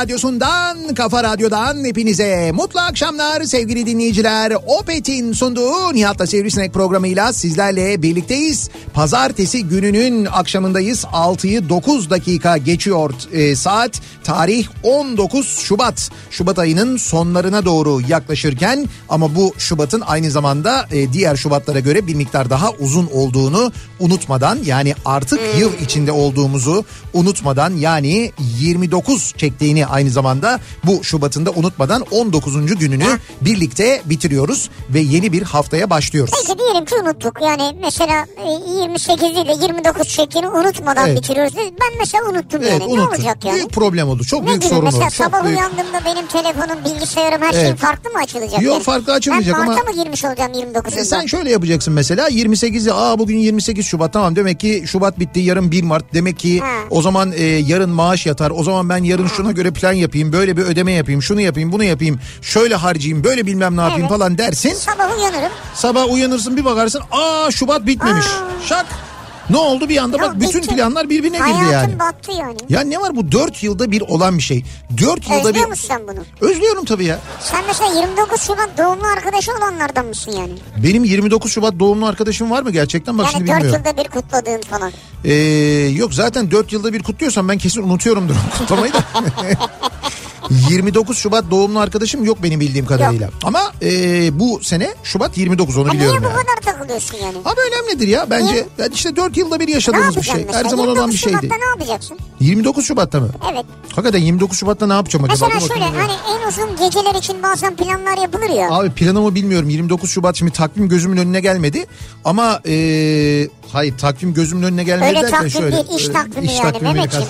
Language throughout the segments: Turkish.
radyosundan, kafa radyodan hepinize mutlu akşamlar sevgili dinleyiciler. Opet'in sunduğu Nihat'la Sivrisinek programıyla sizlerle birlikteyiz. Pazartesi gününün akşamındayız. 6'yı 9 dakika geçiyor e, saat. Tarih 19 Şubat. Şubat ayının sonlarına doğru yaklaşırken ama bu Şubat'ın aynı zamanda e, diğer Şubatlara göre bir miktar daha uzun olduğunu unutmadan yani artık yıl içinde olduğumuzu unutmadan yani 29 çektiğini aynı zamanda bu Şubat'ın da unutmadan 19. gününü birlikte bitiriyoruz ve yeni bir haftaya başlıyoruz. Peki diyelim ki unuttuk. Yani mesela e, 28 değil de 29 şeklini unutmadan Evet. bitiriyoruz. Ben mesela unuttum Evet yani. Ne unutun. olacak yani? Büyük problem olur. Çok Ne büyük gibi sorun mesela olur. Çok sabah büyük. uyandığımda benim telefonum, bilgisayarım her şeyim Evet. farklı mı açılacak? Yok, yani? farklı açılmayacak ben ama- Mart'a mı girmiş olacağım 29'unda? E sen şöyle yapacaksın mesela 28'i aa bugün 28 Şubat tamam demek ki Şubat bitti yarın 1 Mart demek ki Ha. o zaman e, yarın maaş yatar o zaman ben yarın şuna göre plan yapayım böyle bir ödeme yapayım şunu yapayım bunu yapayım şöyle harcayayım böyle bilmem ne yapayım Evet. falan dersin Sabah uyanırım. sabah uyanırsın bir bakarsın aa Şubat bitmemiş Aa. Şak ne oldu bir anda bak bütün bitti. planlar birbirine girdi yani. battı yani. Ya ne var bu 4 yılda bir olan bir şey. 4 yılda Özlüyor bir... musun sen bunu? Özlüyorum tabii ya. Sen mesela 29 Şubat doğumlu arkadaşı olanlardan mısın yani? Benim 29 Şubat doğumlu arkadaşım var mı gerçekten? Bak Yani şimdi 4 bilmiyorum. yılda bir kutladığın falan. Ee, yok zaten 4 yılda bir kutluyorsam ben kesin unutuyorumdur o kutlamayı da. 29 Şubat doğumlu arkadaşım yok benim bildiğim kadarıyla. Ama e, bu sene Şubat 29 onu niye biliyorum bu yani. kadar takılıyorsun yani? Abi önemlidir ya bence. Niye? Yani işte 4 yılda bir yaşadığımız bir şey. Her zaman 29 olan bir şeydi. Şubat'ta ne yapacaksın? 29 Şubat'ta mı? Evet. Hakikaten 29 Şubat'ta ne yapacağım acaba? Mesela şöyle hani en uzun geceler için bazen planlar yapılır ya. Abi planımı bilmiyorum. 29 Şubat şimdi takvim gözümün önüne gelmedi. Ama e, hayır takvim gözümün önüne gelmedi Öyle derken takvim şöyle. değil, iş e, takvimi iş yani takvimini Mehmetciğim.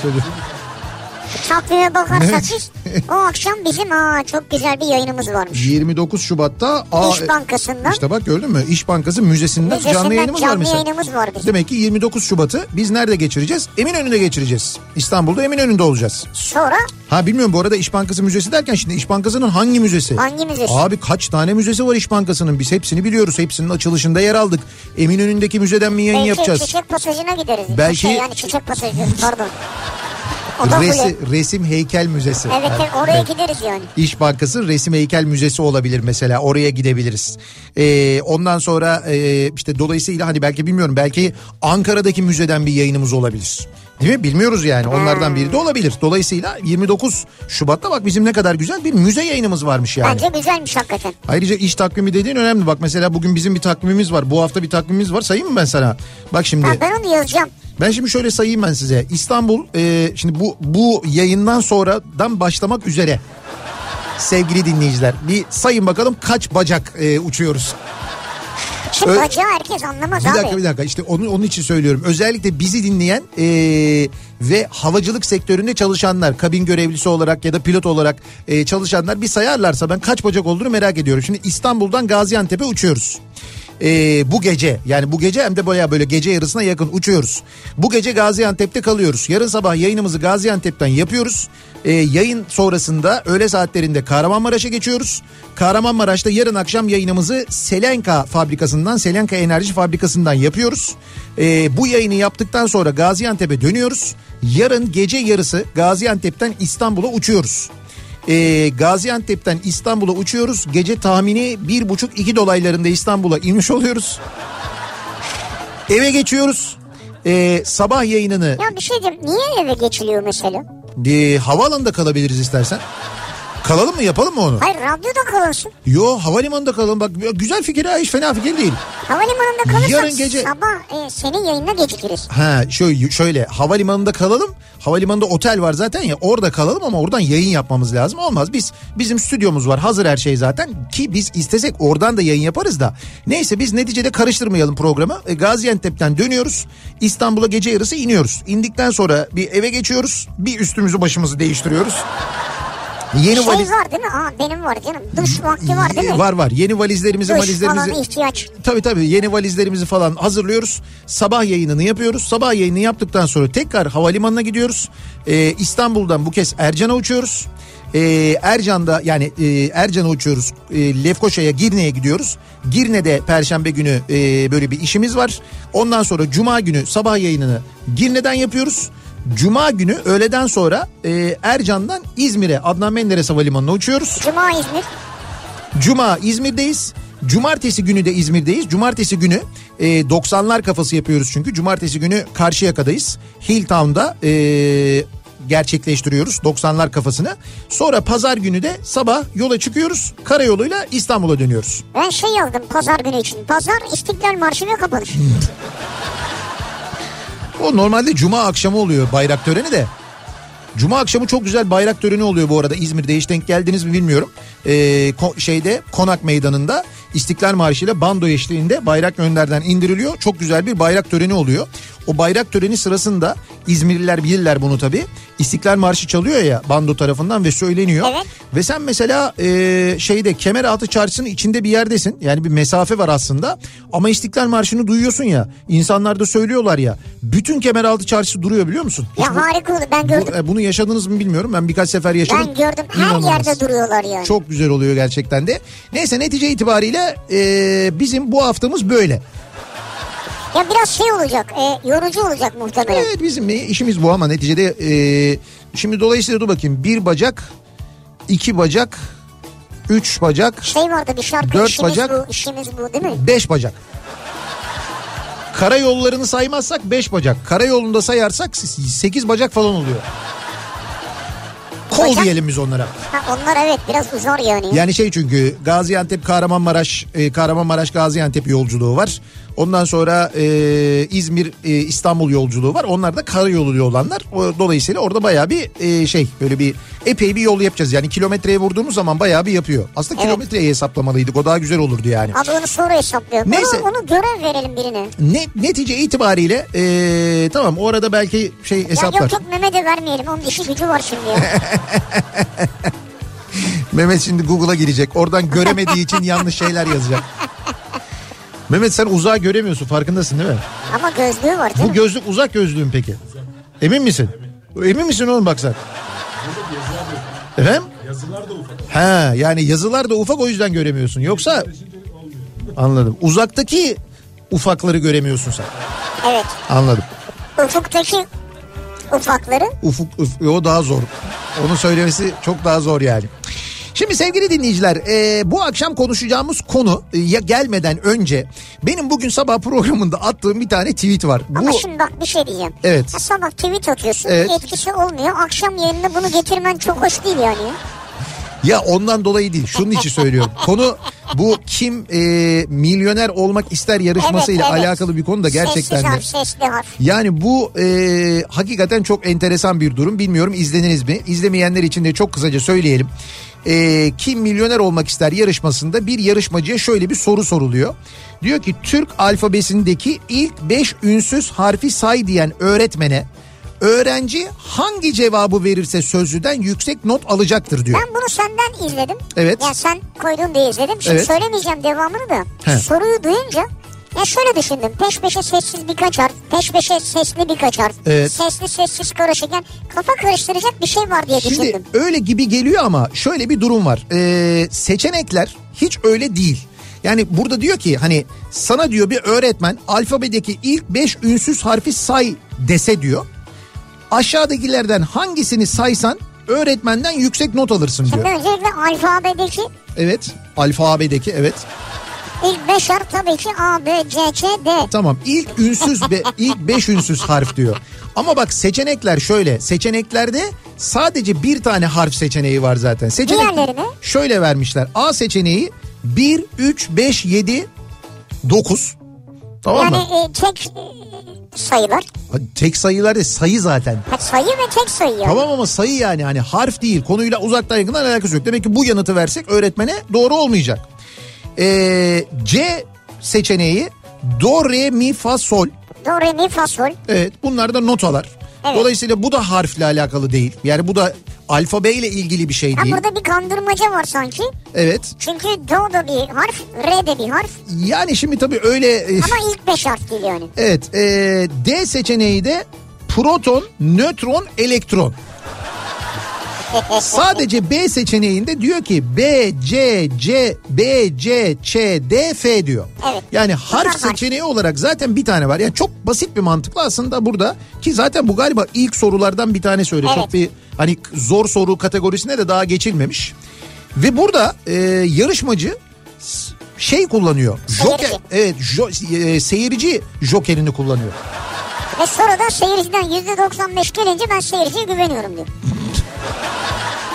Takvime bakarsak biz o akşam bizim aa çok güzel bir yayınımız varmış. 29 Şubat'ta aa, İş Bankası'ndan. İşte bak gördün mü? İş Bankası Müzesi'nden, Müzesinden canlı yayınımız var canlı mesela. yayınımız var bizim. Demek ki 29 Şubat'ı biz nerede geçireceğiz? Eminönü'nde geçireceğiz. İstanbul'da Eminönü'nde olacağız. Sonra Ha bilmiyorum bu arada İş Bankası Müzesi derken şimdi İş Bankası'nın hangi müzesi? Hangi müzesi? Abi kaç tane müzesi var İş Bankası'nın? Biz hepsini biliyoruz. Hepsinin açılışında yer aldık. Eminönü'ndeki müzeden mi yayın belki yapacağız? çiçek pasajına gideriz. Belki- Şey, yani çiçek pasajı pardon. O Resi, resim Heykel Müzesi. Evet evet, oraya gideriz yani. İş Bankası Resim Heykel Müzesi olabilir mesela oraya gidebiliriz. Ee, ondan sonra e, işte dolayısıyla hani belki bilmiyorum belki Ankara'daki müzeden bir yayınımız olabilir. Değil mi? Bilmiyoruz yani onlardan biri de olabilir. Dolayısıyla 29 Şubat'ta bak bizim ne kadar güzel bir müze yayınımız varmış yani. Bence güzelmiş hakikaten. Ayrıca iş takvimi dediğin önemli. Bak mesela bugün bizim bir takvimimiz var. Bu hafta bir takvimimiz var. Sayayım mı ben sana? Bak şimdi. Ha, ben onu yazacağım. Ben şimdi şöyle sayayım ben size. İstanbul e, şimdi bu bu yayından sonradan başlamak üzere. Sevgili dinleyiciler bir sayın bakalım kaç bacak e, uçuyoruz. Şimdi Ö- bacağı herkes anlamaz Bir abi. dakika bir dakika işte onun, onun için söylüyorum. Özellikle bizi dinleyen e, ve havacılık sektöründe çalışanlar kabin görevlisi olarak ya da pilot olarak e, çalışanlar bir sayarlarsa ben kaç bacak olduğunu merak ediyorum. Şimdi İstanbul'dan Gaziantep'e uçuyoruz. Ee, bu gece yani bu gece hem de baya böyle gece yarısına yakın uçuyoruz. Bu gece Gaziantep'te kalıyoruz. Yarın sabah yayınımızı Gaziantep'ten yapıyoruz. Ee, yayın sonrasında öğle saatlerinde Kahramanmaraş'a geçiyoruz. Kahramanmaraş'ta yarın akşam yayınımızı Selenka fabrikasından, Selenka Enerji fabrikasından yapıyoruz. Ee, bu yayını yaptıktan sonra Gaziantep'e dönüyoruz. Yarın gece yarısı Gaziantep'ten İstanbul'a uçuyoruz. Ee, Gaziantep'ten İstanbul'a uçuyoruz. Gece tahmini bir buçuk iki dolaylarında İstanbul'a inmiş oluyoruz. Eve geçiyoruz. Ee, sabah yayınını Ya bir şey diyeyim niye eve geçiliyor mesela? e, havaalanında kalabiliriz istersen. Kalalım mı yapalım mı onu? Hayır radyoda kalırsın. Yo havalimanında kalalım bak güzel fikir ha hiç fena fikir değil. Havalimanında kalırsak Yarın gece- sabah e, senin yayınına gecikiriz. Ha şöyle, şöyle havalimanında kalalım. Havalimanında otel var zaten ya orada kalalım ama oradan yayın yapmamız lazım. Olmaz biz bizim stüdyomuz var hazır her şey zaten ki biz istesek oradan da yayın yaparız da. Neyse biz neticede karıştırmayalım programı. E, Gaziantep'ten dönüyoruz. İstanbul'a gece yarısı iniyoruz. İndikten sonra bir eve geçiyoruz. Bir üstümüzü başımızı değiştiriyoruz. Yeni şey valiz var değil mi? Aa benim var canım. Duş vakti var değil mi? var var. Yeni valizlerimizi Duş valizlerimizi falan ihtiyaç. Tabii tabii yeni valizlerimizi falan hazırlıyoruz. Sabah yayınını yapıyoruz. Sabah yayını yaptıktan sonra tekrar havalimanına gidiyoruz. Ee, İstanbul'dan bu kez Ercan'a uçuyoruz. Ee, Ercan'da yani e, Ercan'a uçuyoruz. E, Lefkoşa'ya Girne'ye gidiyoruz. Girne'de Perşembe günü e, böyle bir işimiz var. Ondan sonra Cuma günü sabah yayınını Girne'den yapıyoruz. Cuma günü öğleden sonra e, Ercan'dan İzmir'e Adnan Menderes Havalimanı'na uçuyoruz. Cuma İzmir. Cuma İzmir'deyiz. Cumartesi günü de İzmir'deyiz. Cumartesi günü e, 90'lar kafası yapıyoruz çünkü. Cumartesi günü Karşıyaka'dayız. Hilltown'da e, gerçekleştiriyoruz 90'lar kafasını. Sonra pazar günü de sabah yola çıkıyoruz. Karayoluyla İstanbul'a dönüyoruz. Ben şey yazdım pazar günü için. Pazar İstiklal Marşı ve kapanış. O normalde cuma akşamı oluyor bayrak töreni de. Cuma akşamı çok güzel bayrak töreni oluyor bu arada İzmir'de hiç denk geldiniz mi bilmiyorum. Ee, ko- şeyde Konak Meydanı'nda İstiklal Marşı ile bando eşliğinde bayrak önlerden indiriliyor. Çok güzel bir bayrak töreni oluyor. O bayrak töreni sırasında İzmirliler bilirler bunu tabii. İstiklal Marşı çalıyor ya bando tarafından ve söyleniyor. Evet. Ve sen mesela e, şeyde Kemeraltı Çarşısı'nın içinde bir yerdesin. Yani bir mesafe var aslında. Ama İstiklal Marşı'nı duyuyorsun ya. İnsanlar da söylüyorlar ya. Bütün Kemeraltı Çarşısı duruyor biliyor musun? Hiç ya bu- harika oldu ben gördüm. bu- e, bunu yaşadınız mı bilmiyorum. Ben birkaç sefer yaşadım. Ben gördüm her İnanılmaz. yerde duruyorlar yani. Çok güzel oluyor gerçekten de. Neyse netice itibariyle e, bizim bu haftamız böyle. Ya biraz şey olacak e, yorucu olacak muhtemelen. Evet bizim işimiz bu ama neticede e, şimdi dolayısıyla dur bakayım. Bir bacak, iki bacak, üç bacak, Şey vardı bir şarkı Dört işimiz bacak. bu işimiz bu değil mi? beş bacak. Karayollarını saymazsak beş bacak. Karayolunda sayarsak sekiz bacak falan oluyor. Kol Bacak- diyelim biz onlara. Ha, onlar evet biraz uzar yani. Yani şey çünkü Gaziantep Kahramanmaraş e, Kahramanmaraş Gaziantep yolculuğu var. Ondan sonra e, İzmir e, İstanbul yolculuğu var. Onlar da karayolu olanlar. Dolayısıyla orada bayağı bir e, şey böyle bir epey bir yol yapacağız. Yani kilometreye vurduğumuz zaman bayağı bir yapıyor. Aslında Evet. kilometreyi hesaplamalıydık. O daha güzel olurdu yani. Abi onu sonra hesaplıyor. Neyse. Onu, onu görev verelim birine. Ne, netice itibariyle e, tamam o arada belki şey Ya hesaplar. yok yok Mehmet'e vermeyelim. Onun işi gücü var şimdi ya. Mehmet şimdi Google'a girecek. Oradan göremediği için yanlış şeyler yazacak. Mehmet sen uzağa göremiyorsun farkındasın değil mi? Ama gözlüğü var değil Bu mi? gözlük uzak gözlüğün peki? Emin misin? Emin misin oğlum bak sen? Efendim? Yazılar da ufak. He yani yazılar da ufak o yüzden göremiyorsun. Yoksa anladım. Uzaktaki ufakları göremiyorsun sen. Evet. Anladım. Ufuktaki ufakları. Ufuk, uf, o daha zor. Onu söylemesi çok daha zor yani. Şimdi sevgili dinleyiciler e, bu akşam konuşacağımız konu e, ya gelmeden önce benim bugün sabah programında attığım bir tane tweet var. Bu Ama şimdi bak bir şey diyeceğim. Evet. Ya sabah tweet atıyorsun. Evet. Etkisi olmuyor. Akşam yayınında bunu getirmen çok hoş değil yani. Ya ondan dolayı değil şunun için söylüyorum. Konu bu kim e, milyoner olmak ister yarışmasıyla Evet, evet. alakalı bir konu da gerçekten de. harf, sesli harf. Yani bu e, hakikaten çok enteresan bir durum. Bilmiyorum izlediniz mi? İzlemeyenler için de çok kısaca söyleyelim. E, kim milyoner olmak ister yarışmasında bir yarışmacıya şöyle bir soru soruluyor. Diyor ki Türk alfabesindeki ilk 5 ünsüz harfi say diyen öğretmene Öğrenci hangi cevabı verirse sözlüden yüksek not alacaktır diyor. Ben bunu senden izledim. Evet. Ya sen koydun diye izledim. Şimdi Evet. söylemeyeceğim devamını da. He. Soruyu duyunca ya şöyle düşündüm. Peş peşe sessiz birkaç harf. Peş peşe sesli birkaç harf. Evet. Sesli sessiz karışık. Yani kafa karıştıracak bir şey var diye Şimdi düşündüm. öyle gibi geliyor ama şöyle bir durum var. Ee, seçenekler hiç öyle değil. Yani burada diyor ki hani sana diyor bir öğretmen alfabedeki ilk 5 ünsüz harfi say dese diyor. Aşağıdakilerden hangisini saysan öğretmenden yüksek not alırsın Şimdi diyor. öncelikle alfabedeki Evet alfabedeki evet. İlk beş harf tabii ki A, B, C, Ç, D. Tamam ilk ünsüz be, ilk 5 ünsüz harf diyor. Ama bak seçenekler şöyle. Seçeneklerde sadece bir tane harf seçeneği var zaten. Seçenek Diğerleri ne? şöyle vermişler. A seçeneği 1 3 5 7 9. Tamam yani mı? e, tek e, sayılar. Tek sayılar değil sayı zaten. Ha, sayı ve tek sayı yani. Tamam ama sayı yani hani harf değil. Konuyla uzaktan yakından alakası yok. Demek ki bu yanıtı versek öğretmene doğru olmayacak. Ee, C seçeneği do re mi fa sol. Do, re, mi, fa, sol. Evet bunlar da notalar. Evet. Dolayısıyla bu da harfle alakalı değil. Yani bu da alfabeyle ilgili bir şey Ha, değil. burada bir kandırmaca var sanki. Evet. Çünkü do da bir harf, re de bir harf. Yani şimdi tabii öyle... e, Ama ilk beş harf değil yani. Evet. e, D seçeneği de proton, nötron, elektron. Sadece B seçeneğinde diyor ki B, C, C, B, C, Ç, D, F diyor. Evet. Yani harf seçeneği olarak zaten bir tane var. Yani çok basit bir mantıkla aslında burada ki zaten bu galiba ilk sorulardan bir tanesi öyle. Evet. Çok bir hani zor soru kategorisine de daha geçilmemiş. Ve burada e, yarışmacı şey kullanıyor. Seyirci. Joker, evet, jo- e, seyirci jokerini kullanıyor. Ve sonra da seyirciden %95 gelince ben seyirciye güveniyorum diyor.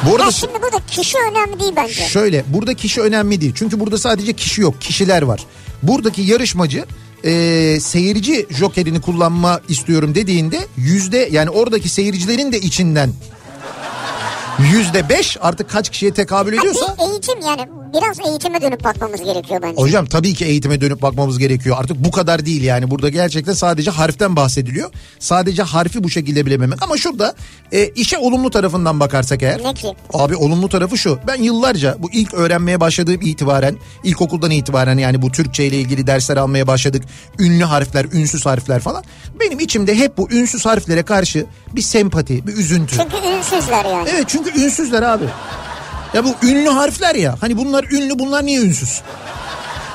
Bu arada Ya şimdi burada kişi önemli değil bence. Şöyle burada kişi önemli değil. Çünkü burada sadece kişi yok kişiler var. Buradaki yarışmacı e, seyirci jokerini kullanma istiyorum dediğinde yüzde yani oradaki seyircilerin de içinden yüzde beş artık kaç kişiye tekabül ediyorsa Ha, eğitim yani biraz eğitime dönüp bakmamız gerekiyor bence. Hocam tabii ki eğitime dönüp bakmamız gerekiyor. Artık bu kadar değil yani. Burada gerçekten sadece harften bahsediliyor. Sadece harfi bu şekilde bilememek. Ama şurada e, işe olumlu tarafından bakarsak eğer. Ne ki? Abi olumlu tarafı şu. Ben yıllarca bu ilk öğrenmeye başladığım itibaren, ilkokuldan itibaren yani bu Türkçe ile ilgili dersler almaya başladık. Ünlü harfler, ünsüz harfler falan. Benim içimde hep bu ünsüz harflere karşı bir sempati, bir üzüntü. Çünkü ünsüzler yani. Evet çünkü ünsüzler abi. Ya bu ünlü harfler ya. Hani bunlar ünlü bunlar niye ünsüz?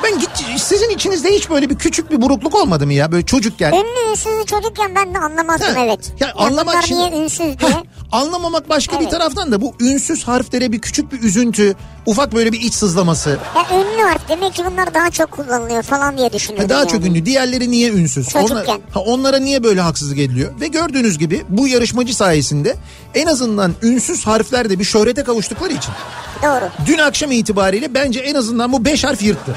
Ben git sizin içinizde hiç böyle bir küçük bir burukluk olmadı mı ya? Böyle çocukken. Ünlü ünsüzü çocukken ben de anlamazdım Ha, evet. ya anlamak bunlar şimdi- niye ünsüz diye. Heh, anlamamak başka bir Evet. taraftan da bu ünsüz harflere bir küçük bir üzüntü, ufak böyle bir iç sızlaması. Ya ünlü harf demek ki bunlar daha çok kullanılıyor falan diye düşünüyorum. Ha, daha yani. çok ünlü. Diğerleri niye ünsüz? Çocukken. ha, onlara niye böyle haksızlık ediliyor? Ve gördüğünüz gibi bu yarışmacı sayesinde en azından ünsüz harfler de bir şöhrete kavuştukları için Doğru. dün akşam itibariyle bence en azından bu beş harf yırttı.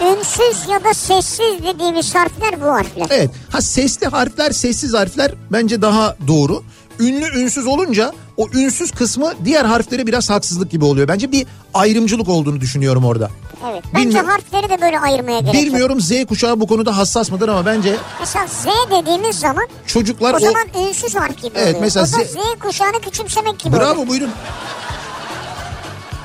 Ünsüz ya da sessiz dediğimiz harfler bu harfler. Evet. Ha sesli harfler, sessiz harfler bence daha doğru. Ünlü ünsüz olunca o ünsüz kısmı diğer harflere biraz haksızlık gibi oluyor. Bence bir ayrımcılık olduğunu düşünüyorum orada. Evet. Bence Bilmiyorum. harfleri de böyle ayırmaya gerek yok. Bilmiyorum Z kuşağı bu konuda hassas mıdır ama bence Mesela Z dediğimiz zaman çocuklar o o... zaman ünsüz harf gibi Evet, oluyor. mesela o da Z- Z kuşağını küçümsemek gibi oluyor. Bravo buyurun.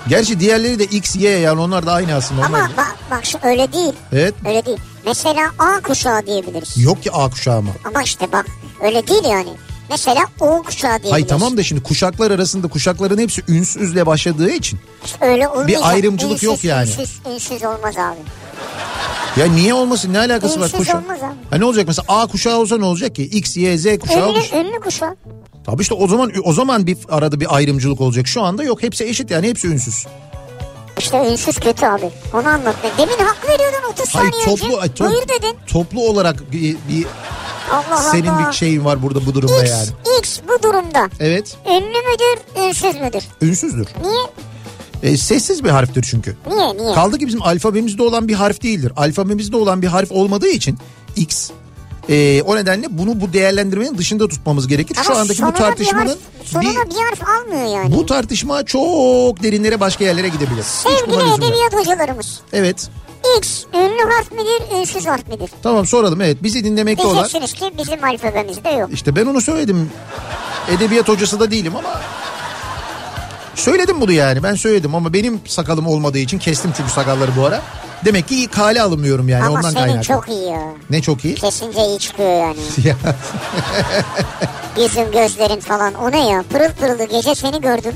Gerçi diğerleri de X, Y yani onlar da aynı aslında. Onlar... Ama bak, bak şu öyle değil. Evet. Öyle değil. Mesela A kuşağı diyebiliriz. Yok ki A kuşağı mı? Ama işte bak öyle değil yani. Mesela O kuşağı diyebiliriz. Hayır tamam da şimdi kuşaklar arasında kuşakların hepsi ünsüzle başladığı için. Öyle olmayacak. ayrımcılık Ünsüz, yok yani. Ünsüz, ünsüz olmaz abi. Ya niye olmasın ne alakası var Ünsüz kuşak? olmaz abi. Ha ne olacak mesela A kuşağı olsa ne olacak ki? X, Y, Z kuşağı olur. Ünlü, ünlü kuşağı. Tabii işte o zaman o zaman bir arada bir ayrımcılık olacak. Şu anda yok hepsi eşit yani hepsi ünsüz. İşte ünsüz kötü abi. Onu anlat. Demin hak veriyordun 30 Hayır saniye toplu önce. ay, top- Buyur dedin. toplu olarak bir, bir Allah senin Allah. bir şeyin var burada bu durumda X, yani. X bu durumda. Evet Ünlü müdür, ünsüz müdür? ünsüzdür. Niye? E, sessiz bir harftir çünkü. Niye, niye? Kaldı ki bizim alfabemizde olan bir harf değildir. Alfabemizde olan bir harf olmadığı için X. E, o nedenle bunu bu değerlendirmenin dışında tutmamız gerekir. Şu Ama andaki bu tartışmanın bir harf, bir, bir harf almıyor yani. bu tartışma çok derinlere başka yerlere gidebilir. Sevgili edebiyat hocalarımız. Evet. X ünlü harf midir, ünsüz harf midir? Tamam soralım evet bizi dinlemekte olan. Diyeceksiniz ki bizim alfabemizde yok. İşte ben onu söyledim. Edebiyat hocası da değilim ama söyledim bunu yani ben söyledim ama benim sakalım olmadığı için kestim çünkü sakalları bu ara. Demek ki kale alınmıyorum yani Ama ondan senin kaynaklı. çok iyi ya. Ne çok iyi? Kesince iyi çıkıyor yani. Ya, Yüzün gözlerin falan. O ne ya? Pırıl pırıldı gece seni gördüm.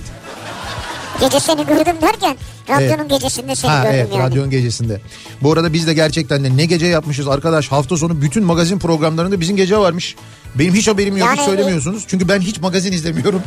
Gece seni gördüm derken radyonun gecesinde seni ha gördüm evet yani. radyonun gecesinde. Bu arada biz de gerçekten de ne gece yapmışız arkadaş hafta sonu bütün magazin programlarında bizim gece varmış. Benim hiç haberim yok Yani- hiç söylemiyorsunuz. Çünkü ben hiç magazin izlemiyorum.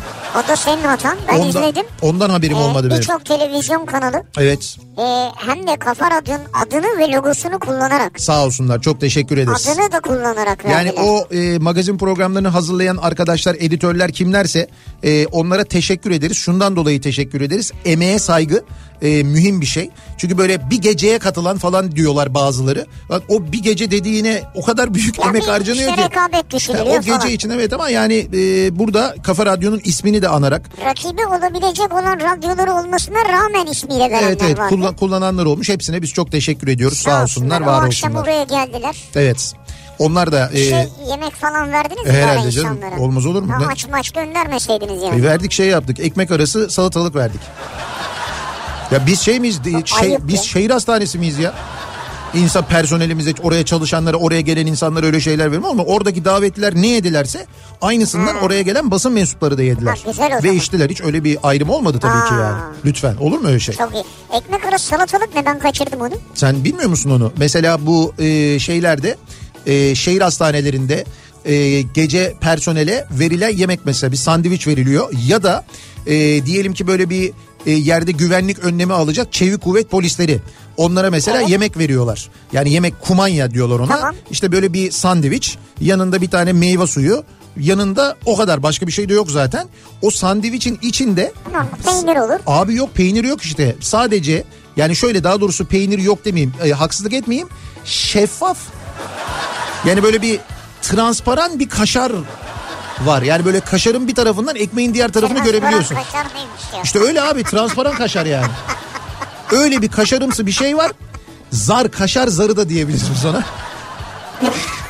O da senin hatan. Ben ondan, izledim. Ondan haberim Ee, olmadı benim. Birçok televizyon kanalı Evet e, hem de Kafa Radyo'nun adını ve logosunu kullanarak sağ olsunlar çok teşekkür ederiz. adını da kullanarak Yani verdiler. o e, magazin programlarını hazırlayan arkadaşlar, editörler kimlerse e, onlara teşekkür ederiz. Şundan dolayı teşekkür ederiz. Emeğe saygı e, mühim bir şey. Çünkü böyle bir geceye katılan falan diyorlar bazıları. Bak, o bir gece dediğine o kadar büyük Ya emek harcanıyor ki. rekabet o gece falan. için evet ama yani e, burada Kafa Radyo'nun ismini de anarak Rakibi olabilecek olan radyoları olmasına rağmen ismiyle verenler evet evet vardı. kullan- kullananlar olmuş. Hepsine biz çok teşekkür ediyoruz. Sağ, Sağ olsunlar, O var akşam olsunlar. buraya geldiler. Evet. Onlar da e, Şey yemek falan verdiniz mi herhalde canım. insanlara? Olmaz olur mu? Ha, Ne? Maç göndermeseydiniz yani. E, verdik şey yaptık. Ekmek arası salatalık verdik. Ya biz şey miyiz? Şey, ayıp biz ya. şehir hastanesi miyiz ya? İnsan personelimize oraya çalışanlara oraya gelen insanlara öyle şeyler vermiyor ama oradaki davetliler ne yedilerse aynısından oraya gelen basın mensupları da yediler. Ha, Ve içtiler hiç öyle bir ayrım olmadı tabii ki Aa. yani. Lütfen olur mu öyle şey? Çok iyi. Ekmek arası salatalık ne ben kaçırdım onu. Sen bilmiyor musun onu? Mesela bu e, şeylerde e, şehir hastanelerinde e, gece personele verilen yemek mesela bir sandviç veriliyor ya da e, diyelim ki böyle bir e, yerde güvenlik önlemi alacak çevik kuvvet polisleri. Onlara mesela Evet. yemek veriyorlar. Yani yemek kumanya diyorlar ona. Tamam. İşte böyle bir sandviç, yanında bir tane meyve suyu, yanında o kadar başka bir şey de yok zaten. O sandviçin içinde Tamam peynir olur. Abi yok peynir yok işte. Sadece yani şöyle daha doğrusu peynir yok demeyeyim. e, haksızlık etmeyeyim. Şeffaf. Yani böyle bir transparan bir kaşar var. Yani böyle kaşarın bir tarafından ekmeğin diğer tarafını Transparan görebiliyorsun. Kaşar neymiş ya? İşte öyle abi transparan kaşar yani. Öyle bir kaşarımsı bir şey var. Zar kaşar zarı da diyebiliriz biz ona.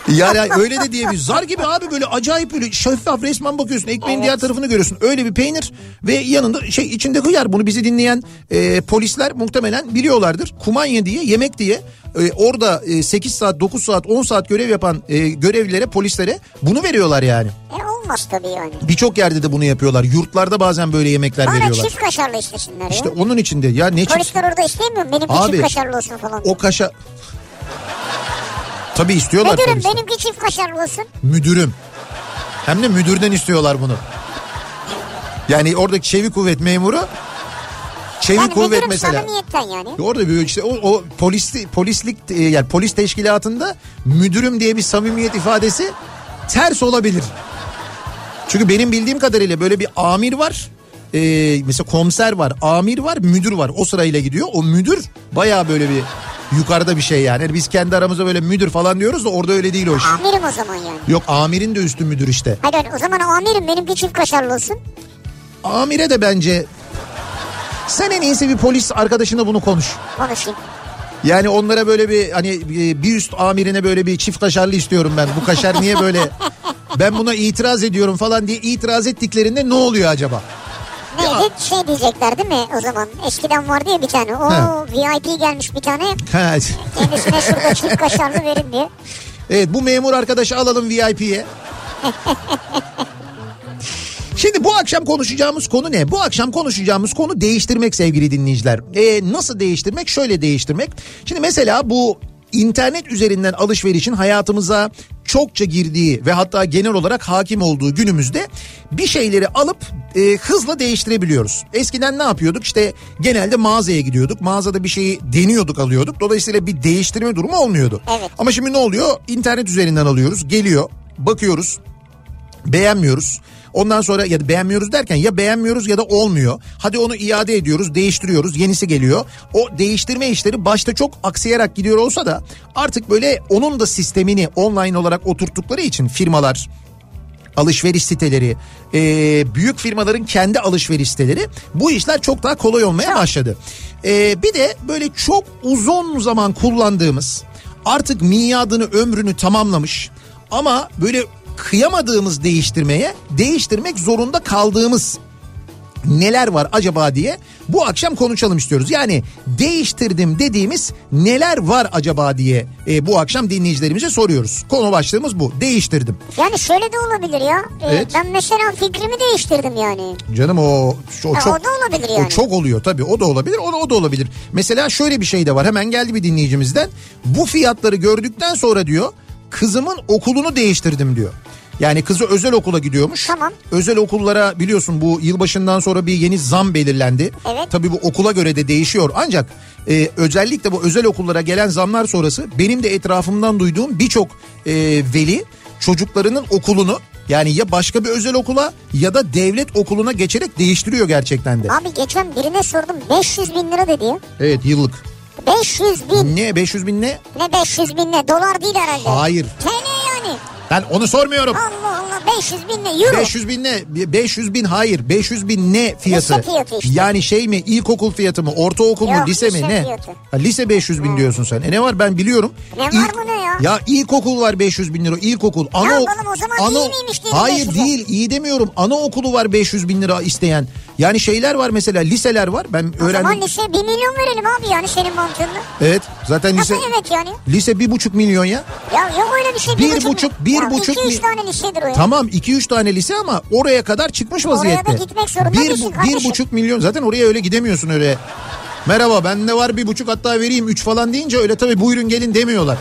Yani öyle de diyebiliriz. Zar gibi abi böyle acayip böyle şeffaf resmen bakıyorsun. Ekmeğin diğer tarafını görüyorsun. Öyle bir peynir ve yanında şey içinde hıyar. Bunu bizi dinleyen e, polisler muhtemelen biliyorlardır. Kumanya diye yemek diye e, orada e, 8 saat 9 saat 10 saat görev yapan e, görevlilere polislere bunu veriyorlar yani. E olmaz tabii yani. Birçok yerde de bunu yapıyorlar. Yurtlarda bazen böyle yemekler Bana veriyorlar. çift kaşarlı istesinler İşte ya. onun içinde ya ne çift Polisler orada istemiyor mu? Benimki Abi, çift kaşarlı olsun falan. o kaşa Tabii istiyorlar Müdürüm polisler. benimki çift kaşarlı olsun. Müdürüm. Hem de müdürden istiyorlar bunu. Yani oradaki çevik kuvvet memuru çevik Yani kuvvet mesela. yani. Orada bir işte o, o polis polislik e, yani polis teşkilatında müdürüm diye bir samimiyet ifadesi ters olabilir. Çünkü benim bildiğim kadarıyla böyle bir amir var. E, mesela komiser var, amir var, müdür var. O sırayla gidiyor. O müdür bayağı böyle bir yukarıda bir şey yani. Yani Biz kendi aramızda böyle müdür falan diyoruz da orada öyle değil o iş. Amirim o zaman yani. Yok amirin de üstü müdür işte. Hayır hayır, o zaman amirim benimki çift kaşarlı olsun. Amire de bence sen en iyisi bir polis arkadaşına bunu konuş. Konuşayım. Yani onlara böyle bir hani e, bir üst amirine böyle bir çift kaşarlı istiyorum ben. Bu kaşar niye böyle ben buna itiraz ediyorum falan diye itiraz ettiklerinde ne oluyor acaba? Neydi? Şey diyecekler değil mi o zaman? Eskiden vardı ya bir tane. O. VIP gelmiş bir tane. Ha, Kendisine şurada çift kaşarlı verin diye. Evet bu memur arkadaşı alalım VIP'ye. Şimdi bu akşam konuşacağımız konu ne? Bu akşam konuşacağımız konu değiştirmek sevgili dinleyiciler. Ee, nasıl değiştirmek? Şöyle değiştirmek. Şimdi mesela bu internet üzerinden alışverişin hayatımıza çokça girdiği ve hatta genel olarak hakim olduğu günümüzde bir şeyleri alıp e, hızla değiştirebiliyoruz. Eskiden ne yapıyorduk? İşte genelde mağazaya gidiyorduk. Mağazada bir şeyi deniyorduk, alıyorduk. Dolayısıyla bir değiştirme durumu olmuyordu. Evet. Ama şimdi ne oluyor? İnternet üzerinden alıyoruz. Geliyor, bakıyoruz beğenmiyoruz. Ondan sonra ya da beğenmiyoruz derken ya beğenmiyoruz ya da olmuyor. Hadi onu iade ediyoruz, değiştiriyoruz, yenisi geliyor. O değiştirme işleri başta çok aksayarak gidiyor olsa da artık böyle onun da sistemini online olarak oturttukları için firmalar, alışveriş siteleri, e, büyük firmaların kendi alışveriş siteleri bu işler çok daha kolay olmaya başladı. Ee, bir de böyle çok uzun zaman kullandığımız artık miadını ömrünü tamamlamış ama böyle kıyamadığımız değiştirmeye değiştirmek zorunda kaldığımız neler var acaba diye bu akşam konuşalım istiyoruz. Yani değiştirdim dediğimiz neler var acaba diye e, bu akşam dinleyicilerimize soruyoruz. Konu başlığımız bu. Değiştirdim. Yani şöyle de olabilir ya. Ee, Evet. Ben mesela fikrimi değiştirdim yani. Canım o o Ha, çok o da olabilir yani. O çok oluyor tabii. O da olabilir. O da, o da olabilir. Mesela şöyle bir şey de var. Hemen geldi bir dinleyicimizden. Bu fiyatları gördükten sonra diyor kızımın okulunu değiştirdim diyor. Yani kızı özel okula gidiyormuş. Tamam. Özel okullara biliyorsun bu yılbaşından sonra bir yeni zam belirlendi. Evet. Tabii bu okula göre de değişiyor. Ancak e, özellikle bu özel okullara gelen zamlar sonrası benim de etrafımdan duyduğum birçok e, veli çocuklarının okulunu yani ya başka bir özel okula ya da devlet okuluna geçerek değiştiriyor gerçekten de. Abi geçen birine sordum 500 bin lira dedi. Evet yıllık. 500 bin. Ne 500 bin ne? Ne 500 bin ne? Dolar değil herhalde. Hayır. TL yani. Ben onu sormuyorum. Allah Allah 500 bin ne? Euro. 500 bin ne? 500 bin hayır. 500 bin ne fiyatı? Lise fiyatı işte. Yani şey mi ilkokul fiyatı mı ortaokul mu Yok, lise mi lise ne? fiyatı. Ha, lise 500 bin diyorsun sen. E ne var ben biliyorum. Ne var bu ne ya? Ya ilkokul var 500 bin lira ilkokul. Ana, oğlum o zaman iyi miymiş Hayır 500'e? değil iyi demiyorum. Anaokulu var 500 bin lira isteyen. Yani şeyler var mesela liseler var. Ben O öğrendim. zaman lise 1 milyon verelim abi yani senin mantığında. Evet zaten lise Nasıl evet yani? lise bir buçuk milyon ya. Ya yok öyle bir şey. Bir buçuk- bir ya buçuk iki, üç tane lisedir o ya. Tamam 2-3 tane lise ama oraya kadar çıkmış vaziyette. da gitmek zorunda bir, değilsin bir kardeşim. buçuk milyon zaten oraya öyle gidemiyorsun öyle. Merhaba bende var bir buçuk hatta vereyim üç falan deyince öyle tabii buyurun gelin demiyorlar.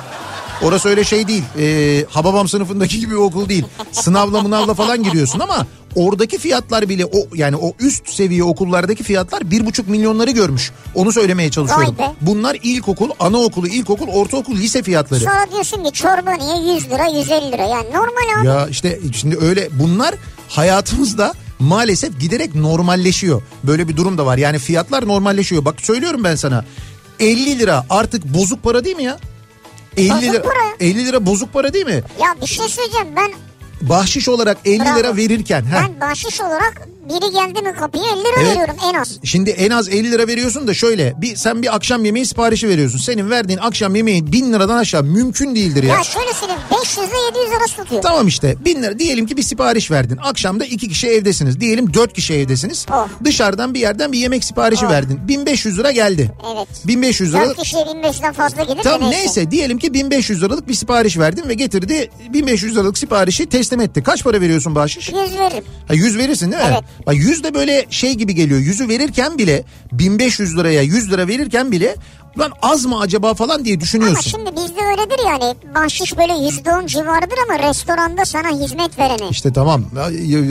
Orası öyle şey değil. Ee, Hababam sınıfındaki gibi bir okul değil. Sınavla mınavla falan giriyorsun ama oradaki fiyatlar bile o yani o üst seviye okullardaki fiyatlar bir buçuk milyonları görmüş. Onu söylemeye çalışıyorum. Bunlar ilkokul, anaokulu, ilkokul, ortaokul, lise fiyatları. Sonra diyorsun ki çorba niye 100 lira 150 lira yani normal abi. Ya işte şimdi öyle bunlar hayatımızda maalesef giderek normalleşiyor. Böyle bir durum da var. Yani fiyatlar normalleşiyor. Bak söylüyorum ben sana. 50 lira artık bozuk para değil mi ya? 50 Bozuk lira para. 50 lira bozuk para değil mi? Ya bir şey söyleyeceğim ben Bahşiş olarak 50 Bravo. lira verirken ha. ben bahşiş olarak biri geldi mi kapıya 50 lira Evet. veriyorum en az. Şimdi en az 50 lira veriyorsun da şöyle bir sen bir akşam yemeği siparişi veriyorsun. Senin verdiğin akşam yemeği 1000 liradan aşağı mümkün değildir ya. Ya şöyle söyleyeyim 500 ile 700 arası tutuyor. Tamam işte bin lira diyelim ki bir sipariş verdin. Akşamda iki kişi evdesiniz. Diyelim dört kişi evdesiniz. Oh. Dışarıdan bir yerden bir yemek siparişi Oh. verdin. 1500 lira geldi. Evet. 1500 lira. 4 kişiye 1500'den fazla gelir Tamam neyse diyelim ki 1500 liralık bir sipariş verdin ve getirdi 1500 liralık siparişi teslim etti. Kaç para veriyorsun bahşiş? 100 veririm. Ha 100 verirsin değil mi? Evet. Bak 100 de böyle şey gibi geliyor. Yüzü verirken bile 1500 liraya 100 lira verirken bile lan az mı acaba falan diye Ama düşünüyorsun. şimdi bizde öyledir yani bahşiş böyle %10 civarıdır ama restoranda sana hizmet verene. İşte tamam.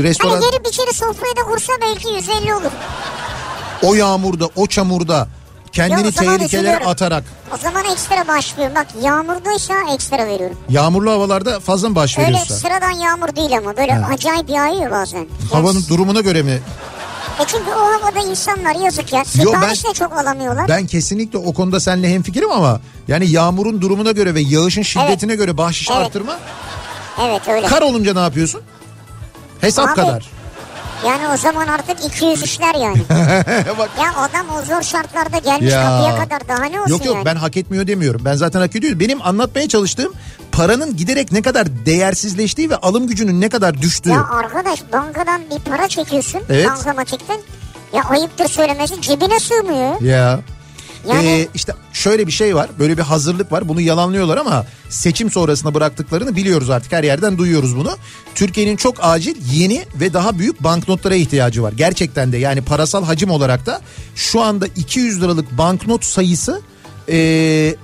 Restoran Hani gelip içeri sofrayı da kursa belki 150 olur. o yağmurda, o çamurda kendini tehlikelere atarak O zaman ekstra başlıyorum. Bak yağmurdaysa ekstra veriyorum. yağmurlu havalarda fazla mı baş Öyle veriyorsun? sıradan yağmur değil ama böyle acayip yağıyor bazen. Havanın Ya, durumuna göre mi? E çünkü o havada insanlar yazık ya. Sipariş ben- de çok alamıyorlar. Ben kesinlikle o konuda seninle hemfikirim ama yani yağmurun durumuna göre ve yağışın şiddetine göre bahşiş Evet. arttırma. Evet öyle. Kar olunca ne yapıyorsun? Hesap Abi, kadar. Yani o zaman artık 200 işler yani. Bak. ya adam o zor şartlarda gelmiş Ya. kapıya kadar daha ne olsun Yok yok yani. ben hak etmiyor demiyorum. Ben zaten hak ediyorum. Benim anlatmaya çalıştığım paranın giderek ne kadar değersizleştiği ve alım gücünün ne kadar düştüğü. Ya arkadaş bankadan bir para çekiyorsun Evet. bankamatikten. Ya ayıptır söylemesi cebine sığmıyor. Ya. Yani- Ee, işte şöyle bir şey var. Böyle bir hazırlık var. Bunu yalanlıyorlar ama seçim sonrasında bıraktıklarını biliyoruz artık. Her yerden duyuyoruz bunu. Türkiye'nin çok acil yeni ve daha büyük banknotlara ihtiyacı var. Gerçekten de yani parasal hacim olarak da şu anda 200 liralık banknot sayısı ee,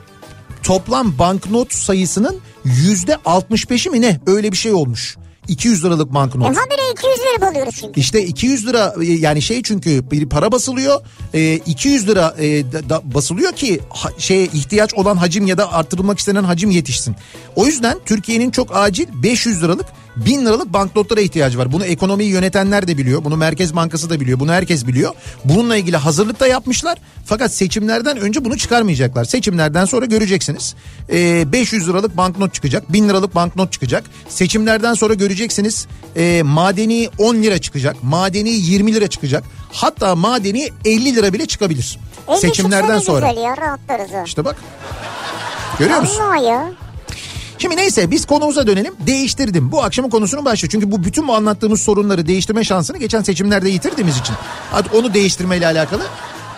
toplam banknot sayısının yüzde 65'i mi ne? Öyle bir şey olmuş. 200 liralık E banknot. habire 200 verip alıyoruz çünkü. İşte 200 lira e, yani şey çünkü bir para basılıyor e, 200 lira e, da- da basılıyor ki ha, şeye ihtiyaç olan hacim ya da artırılmak istenen hacim yetişsin. O yüzden Türkiye'nin çok acil 500 liralık 1000 liralık banknotlara ihtiyacı var. Bunu ekonomiyi yönetenler de biliyor. Bunu Merkez Bankası da biliyor. Bunu herkes biliyor. Bununla ilgili hazırlık da yapmışlar. Fakat seçimlerden önce bunu çıkarmayacaklar. Seçimlerden sonra göreceksiniz. E, 500 liralık banknot çıkacak. 1000 liralık banknot çıkacak. Seçimlerden sonra göreceksiniz. e, madeni 10 lira çıkacak. Madeni 20 lira çıkacak. Hatta madeni 50 lira bile çıkabilir. 50 Seçimlerden sonra. Güzel ya rahatlarız ha. İşte bak. Görüyor musun? Allah ya. Şimdi neyse biz konumuza dönelim. Değiştirdim. Bu akşamın konusunun başlığı. Çünkü bu bütün bu anlattığımız sorunları değiştirme şansını geçen seçimlerde yitirdiğimiz için. Hadi onu değiştirmeyle alakalı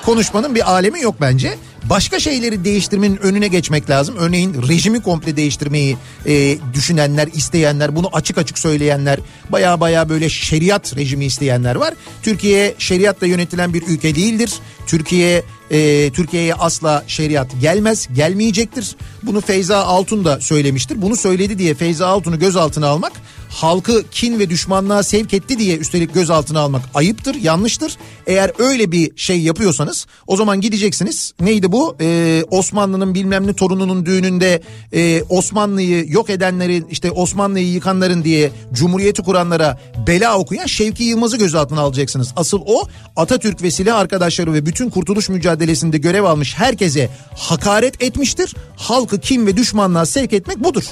konuşmanın bir alemi yok bence. Başka şeyleri değiştirmenin önüne geçmek lazım. Örneğin rejimi komple değiştirmeyi e, düşünenler, isteyenler, bunu açık açık söyleyenler, baya baya böyle şeriat rejimi isteyenler var. Türkiye şeriatla yönetilen bir ülke değildir. Türkiye e, Türkiye'ye asla şeriat gelmez, gelmeyecektir. Bunu Feyza Altun da söylemiştir. Bunu söyledi diye Feyza Altun'u gözaltına almak halkı kin ve düşmanlığa sevk etti diye üstelik gözaltına almak ayıptır, yanlıştır. Eğer öyle bir şey yapıyorsanız o zaman gideceksiniz. Neydi bu? Ee, Osmanlı'nın bilmem ne torununun düğününde e, Osmanlı'yı yok edenlerin işte Osmanlı'yı yıkanların diye Cumhuriyeti kuranlara bela okuyan Şevki Yılmaz'ı gözaltına alacaksınız. Asıl o Atatürk ve silah arkadaşları ve bütün kurtuluş mücadelesinde görev almış herkese hakaret etmiştir. Halkı kim ve düşmanlığa sevk etmek budur.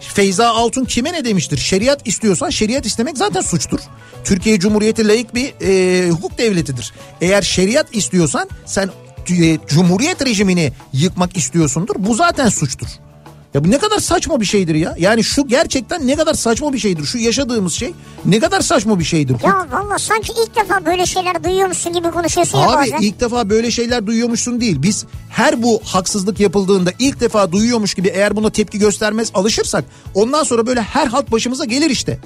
Feyza Altun kime ne demiştir? Şeriat istiyorsan şeriat istemek zaten suçtur. Türkiye Cumhuriyeti layık bir e, hukuk devletidir. Eğer şeriat istiyorsan sen e, Cumhuriyet rejimini yıkmak istiyorsundur. Bu zaten suçtur. Ya bu ne kadar saçma bir şeydir ya. Yani şu gerçekten ne kadar saçma bir şeydir. Şu yaşadığımız şey ne kadar saçma bir şeydir. Ya valla sanki ilk defa böyle şeyler duyuyormuşsun gibi konuşuyorsun ya Abi bazen. ilk defa böyle şeyler duyuyormuşsun değil. Biz her bu haksızlık yapıldığında ilk defa duyuyormuş gibi eğer buna tepki göstermez alışırsak ondan sonra böyle her halt başımıza gelir işte.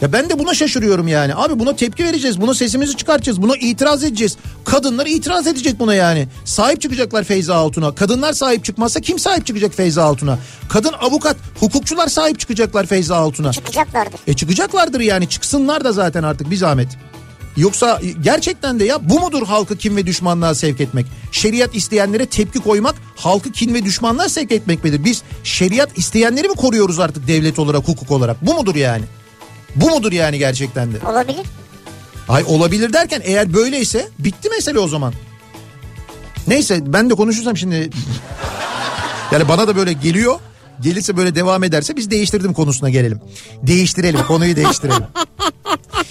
Ya ben de buna şaşırıyorum yani. Abi buna tepki vereceğiz. Buna sesimizi çıkartacağız. Buna itiraz edeceğiz. Kadınlar itiraz edecek buna yani. Sahip çıkacaklar Feyza Altun'a. Kadınlar sahip çıkmazsa kim sahip çıkacak Feyza Altun'a? Kadın avukat, hukukçular sahip çıkacaklar Feyza Altun'a. Çıkacaklardır. E çıkacaklardır yani. Çıksınlar da zaten artık bir zahmet. Yoksa gerçekten de ya bu mudur halkı kin ve düşmanlığa sevk etmek? Şeriat isteyenlere tepki koymak halkı kin ve düşmanlığa sevk etmek midir? Biz şeriat isteyenleri mi koruyoruz artık devlet olarak, hukuk olarak? Bu mudur yani? Bu mudur yani gerçekten de? Olabilir. Ay olabilir derken eğer böyleyse bitti mesele o zaman. Neyse ben de konuşursam şimdi yani bana da böyle geliyor. Gelirse böyle devam ederse biz değiştirdim konusuna gelelim. Değiştirelim konuyu değiştirelim.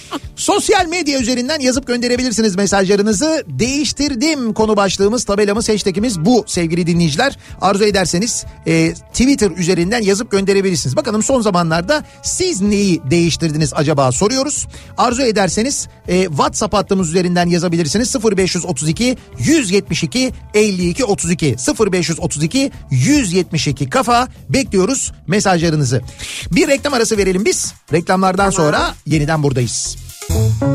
Sosyal medya üzerinden yazıp gönderebilirsiniz mesajlarınızı. Değiştirdim konu başlığımız, tabelamız, hashtagimiz bu sevgili dinleyiciler. Arzu ederseniz e, Twitter üzerinden yazıp gönderebilirsiniz. Bakalım son zamanlarda siz neyi değiştirdiniz acaba soruyoruz. Arzu ederseniz e, WhatsApp hattımız üzerinden yazabilirsiniz. 0532 172 52 32 0532 172 kafa bekliyoruz mesajlarınızı. Bir reklam arası verelim biz. Reklamlardan sonra yeniden buradayız. Kafa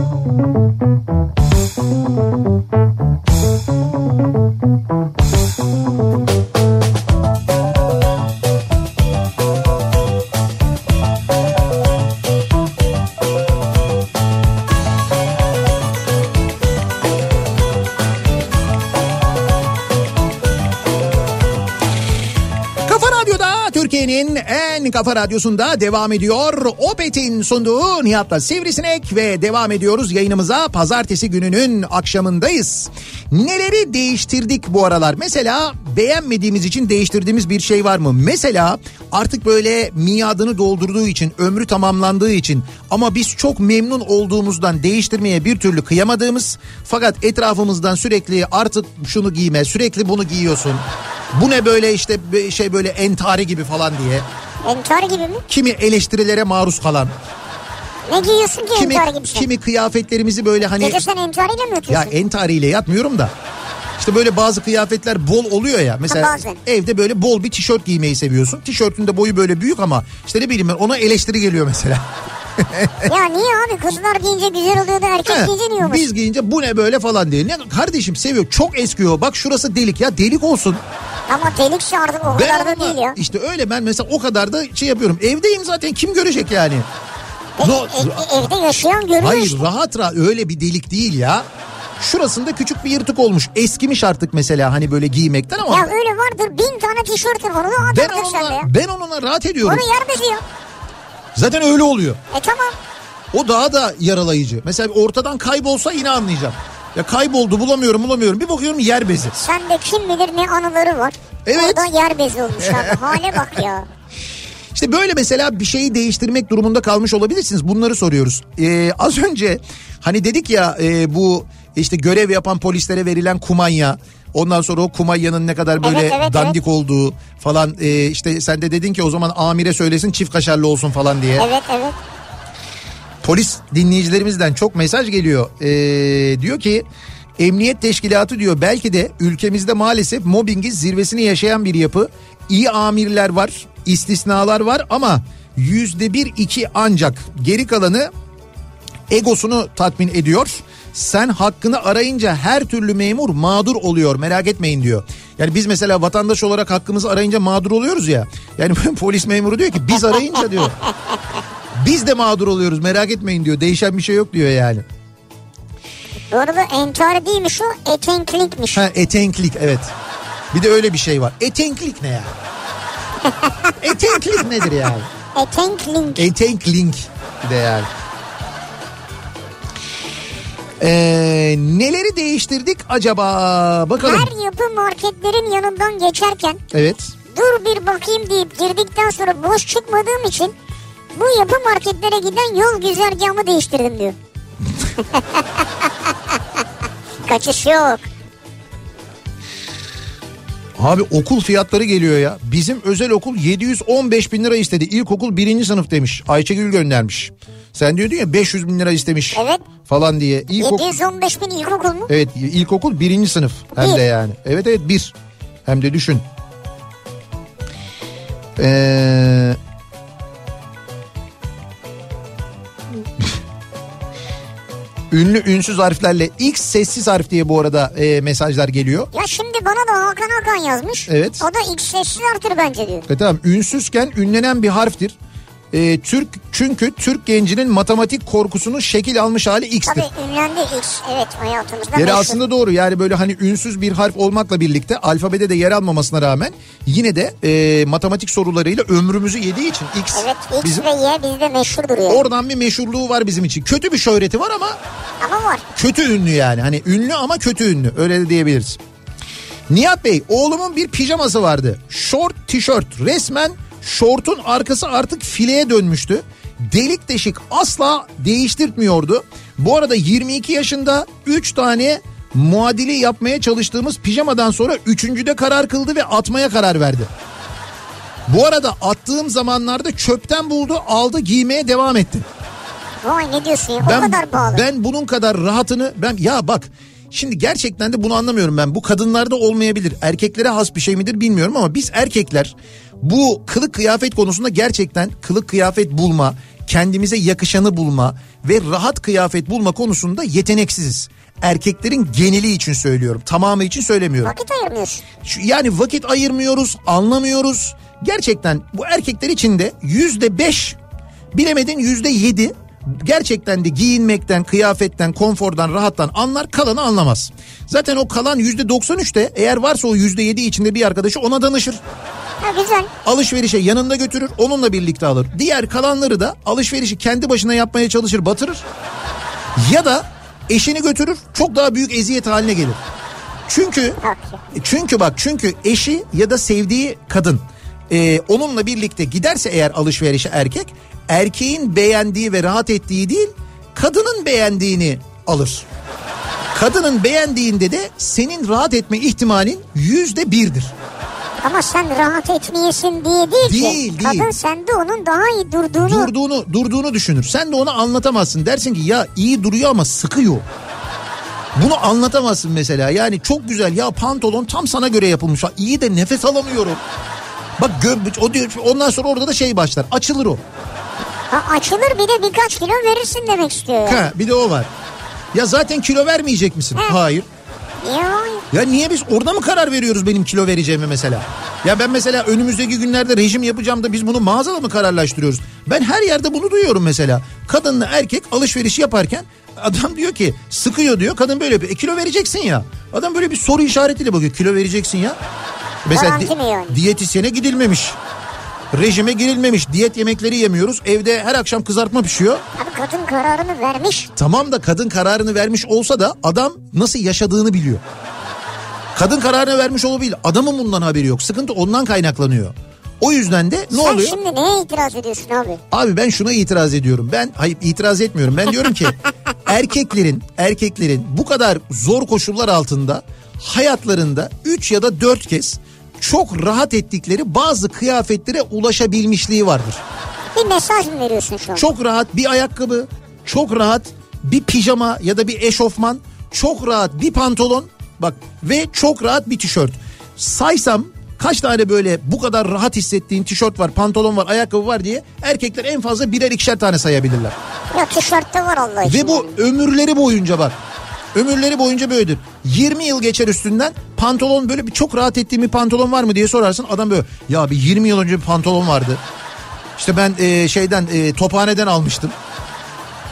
kafa radyosunda devam ediyor. Opet'in sunduğu Nihat'la Sivrisinek ve devam ediyoruz yayınımıza. Pazartesi gününün akşamındayız. Neleri değiştirdik bu aralar? Mesela beğenmediğimiz için değiştirdiğimiz bir şey var mı? Mesela artık böyle miadını doldurduğu için, ömrü tamamlandığı için ama biz çok memnun olduğumuzdan değiştirmeye bir türlü kıyamadığımız fakat etrafımızdan sürekli artık şunu giyme, sürekli bunu giyiyorsun. Bu ne böyle işte şey böyle entari gibi falan diye. Entari gibi mi? Kimi eleştirilere maruz kalan. Ne giyiyorsun ki Kimi, entari gibi şey? kimi kıyafetlerimizi böyle hani... Gece sen entariyle mi Ya yatıyorsun? entariyle yatmıyorum da. İşte böyle bazı kıyafetler bol oluyor ya. Mesela Ha, bazen. evde böyle bol bir tişört giymeyi seviyorsun. Tişörtün de boyu böyle büyük ama işte ne bileyim ben ona eleştiri geliyor mesela. Ya niye abi kızlar giyince güzel oluyor da erkek He, giyince niye olmaz? Biz giyince bu ne böyle falan diye. Ne, kardeşim seviyor çok eskiyor. Bak şurası delik ya delik olsun. Ama delikse artık o Ben kadar da ama değil ya. işte öyle ben mesela o kadar da şey yapıyorum. Evdeyim zaten kim görecek yani? Peki, No- evde yaşayan görüyor Hayır işte. rahat rahat öyle bir delik değil ya. Şurasında küçük bir yırtık olmuş. Eskimiş artık mesela hani böyle giymekten ama Ya öyle vardır bin tane tişörtün var onu ben atar sen de ya. onunla, ben onunla rahat ediyorum. Onu yer beziyor. Zaten öyle oluyor. E tamam. O daha da yaralayıcı. Mesela ortadan kaybolsa yine anlayacağım. Ya kayboldu bulamıyorum bulamıyorum. Bir bakıyorum yer bezi. Sen de kim bilir ne anıları var. Evet. Orada yer bezi olmuş abi. Hale bak ya. İşte böyle mesela bir şeyi değiştirmek durumunda kalmış olabilirsiniz. Bunları soruyoruz. Ee, az önce hani dedik ya e, bu işte görev yapan polislere verilen kumanya Ondan sonra o kumayyanın ne kadar böyle Evet, evet, dandik olduğu falan e, işte sen de dedin ki o zaman amire söylesin çift kaşarlı olsun falan diye. Evet evet. Polis dinleyicilerimizden çok mesaj geliyor. Ee, diyor ki emniyet teşkilatı diyor belki de ülkemizde maalesef mobbingin zirvesini yaşayan bir yapı. İyi amirler var, istisnalar var ama yüzde bir iki ancak geri kalanı egosunu tatmin ediyor. Sen hakkını arayınca her türlü memur mağdur oluyor merak etmeyin diyor. Yani biz mesela vatandaş olarak hakkımızı arayınca mağdur oluyoruz ya. Yani polis memuru diyor ki biz arayınca diyor. Biz de mağdur oluyoruz merak etmeyin diyor. Değişen bir şey yok diyor yani. Bu arada entari değilmiş o etenklikmiş. Ha etenklik evet. Bir de öyle bir şey var. Etenklik ne ya? etenklik nedir yani? Etenklik. Etenklik bir de yani. Ee, neleri değiştirdik acaba? Bakalım. Her yapı marketlerin yanından geçerken Evet. dur bir bakayım deyip girdikten sonra boş çıkmadığım için bu yapı marketlere giden yol güzergahımı değiştirdim diyor. Kaçış yok. Abi okul fiyatları geliyor ya. Bizim özel okul 715 bin lira istedi. İlkokul birinci sınıf demiş. Ayşegül göndermiş. Sen diyordun ya 500 bin lira istemiş. Evet. Falan diye. İlkokul, 715 bin ilkokul mu? evet ilkokul birinci sınıf hem Bir. de yani. Evet evet bir. Hem de düşün. Ee... Ünlü ünsüz harflerle X sessiz harf diye bu arada e, mesajlar geliyor. Ya şimdi bana da Hakan Hakan yazmış. Evet. O da ilk sessiz artır bence diyor. E tamam ünsüzken ünlenen bir harftir. E, Türk çünkü Türk gencinin matematik korkusunun şekil almış hali X'tir. Tabii ünlendi X. Evet hayatımızda Yeri meşhur. aslında doğru yani böyle hani ünsüz bir harf olmakla birlikte alfabede de yer almamasına rağmen yine de e, matematik sorularıyla ömrümüzü yediği için X Evet X bizim ve Y bizde meşhurdur yani. oradan bir meşhurluğu var bizim için. Kötü bir şöhreti var ama Ama var. kötü ünlü yani hani ünlü ama kötü ünlü öyle de diyebiliriz. Nihat Bey oğlumun bir pijaması vardı. Short tişört resmen şortun arkası artık fileye dönmüştü. Delik deşik asla değiştirtmiyordu. Bu arada 22 yaşında 3 tane muadili yapmaya çalıştığımız pijamadan sonra üçüncüde karar kıldı ve atmaya karar verdi. Bu arada attığım zamanlarda çöpten buldu aldı giymeye devam etti. Vay ne diyorsun ya o Ben, kadar pahalı. ben bunun kadar rahatını ben ya bak şimdi gerçekten de bunu anlamıyorum ben. Bu kadınlarda olmayabilir. Erkeklere has bir şey midir bilmiyorum ama biz erkekler bu kılık kıyafet konusunda gerçekten kılık kıyafet bulma, kendimize yakışanı bulma ve rahat kıyafet bulma konusunda yeteneksiziz. Erkeklerin geneli için söylüyorum. Tamamı için söylemiyorum. Vakit ayırmıyorsun. Şu- yani vakit ayırmıyoruz, anlamıyoruz. Gerçekten bu erkekler için de yüzde beş, bilemedin yüzde yedi gerçekten de giyinmekten, kıyafetten, konfordan, rahattan anlar kalanı anlamaz. Zaten o kalan yüzde 93 de eğer varsa o yüzde yedi içinde bir arkadaşı ona danışır. Ha güzel. Alışverişe yanında götürür onunla birlikte alır. Diğer kalanları da alışverişi kendi başına yapmaya çalışır batırır. Ya da eşini götürür çok daha büyük eziyet haline gelir. Çünkü çünkü bak çünkü eşi ya da sevdiği kadın e, onunla birlikte giderse eğer alışverişe erkek erkeğin beğendiği ve rahat ettiği değil kadının beğendiğini alır. Kadının beğendiğinde de senin rahat etme ihtimalin yüzde birdir. Ama sen rahat etmeyesin diye değil, Değil, ki. değil. Kadın sende onun daha iyi durduğunu Durduğunu durduğunu düşünür. Sen de ona anlatamazsın. Dersin ki ya iyi duruyor ama sıkıyor. Bunu anlatamazsın mesela. Yani çok güzel ya pantolon tam sana göre yapılmış. İyi de nefes alamıyorum. Bak gö- o diyor ondan sonra orada da şey başlar. Açılır o. ha, açılır bir de birkaç kilo verirsin demek istiyor. Yani. Ha, bir de o var. Ya zaten kilo vermeyecek misin? He. Hayır. Ya, Ya niye biz orada mı karar veriyoruz benim kilo vereceğime mesela? Ya ben mesela önümüzdeki günlerde rejim yapacağım da biz bunu mağazada mı kararlaştırıyoruz? Ben her yerde bunu duyuyorum mesela. Kadınla erkek alışveriş yaparken adam diyor ki sıkıyor diyor. Kadın böyle yapıyor. E kilo vereceksin ya. Adam böyle bir soru işaretiyle bakıyor. Kilo vereceksin ya. Mesela mi yani? diyetisyene gidilmemiş. Rejime girilmemiş. Diyet yemekleri yemiyoruz. Evde her akşam kızartma pişiyor. abi kadın kararını vermiş. Tamam da kadın kararını vermiş olsa da adam nasıl yaşadığını biliyor. Kadın kararını vermiş olabilir. Adamın bundan haberi yok. Sıkıntı ondan kaynaklanıyor. O yüzden de ne Sen oluyor? şimdi neye itiraz ediyorsun abi? Abi ben şuna itiraz ediyorum. Ben hayır itiraz etmiyorum. Ben diyorum ki erkeklerin erkeklerin bu kadar zor koşullar altında hayatlarında 3 ya da 4 kez çok rahat ettikleri bazı kıyafetlere ulaşabilmişliği vardır. Bir mesaj mı veriyorsun şu an? Çok rahat bir ayakkabı, çok rahat bir pijama ya da bir eşofman, çok rahat bir pantolon bak ve çok rahat bir tişört. Saysam kaç tane böyle bu kadar rahat hissettiğin tişört var, pantolon var, ayakkabı var diye erkekler en fazla birer ikişer tane sayabilirler. Ya tişörtte var Allah için. Ve bu ömürleri boyunca bak. Ömürleri boyunca böyledir. 20 yıl geçer üstünden pantolon böyle bir çok rahat ettiğim bir pantolon var mı diye sorarsın. Adam böyle ya bir 20 yıl önce bir pantolon vardı. İşte ben e, şeyden e, tophaneden almıştım.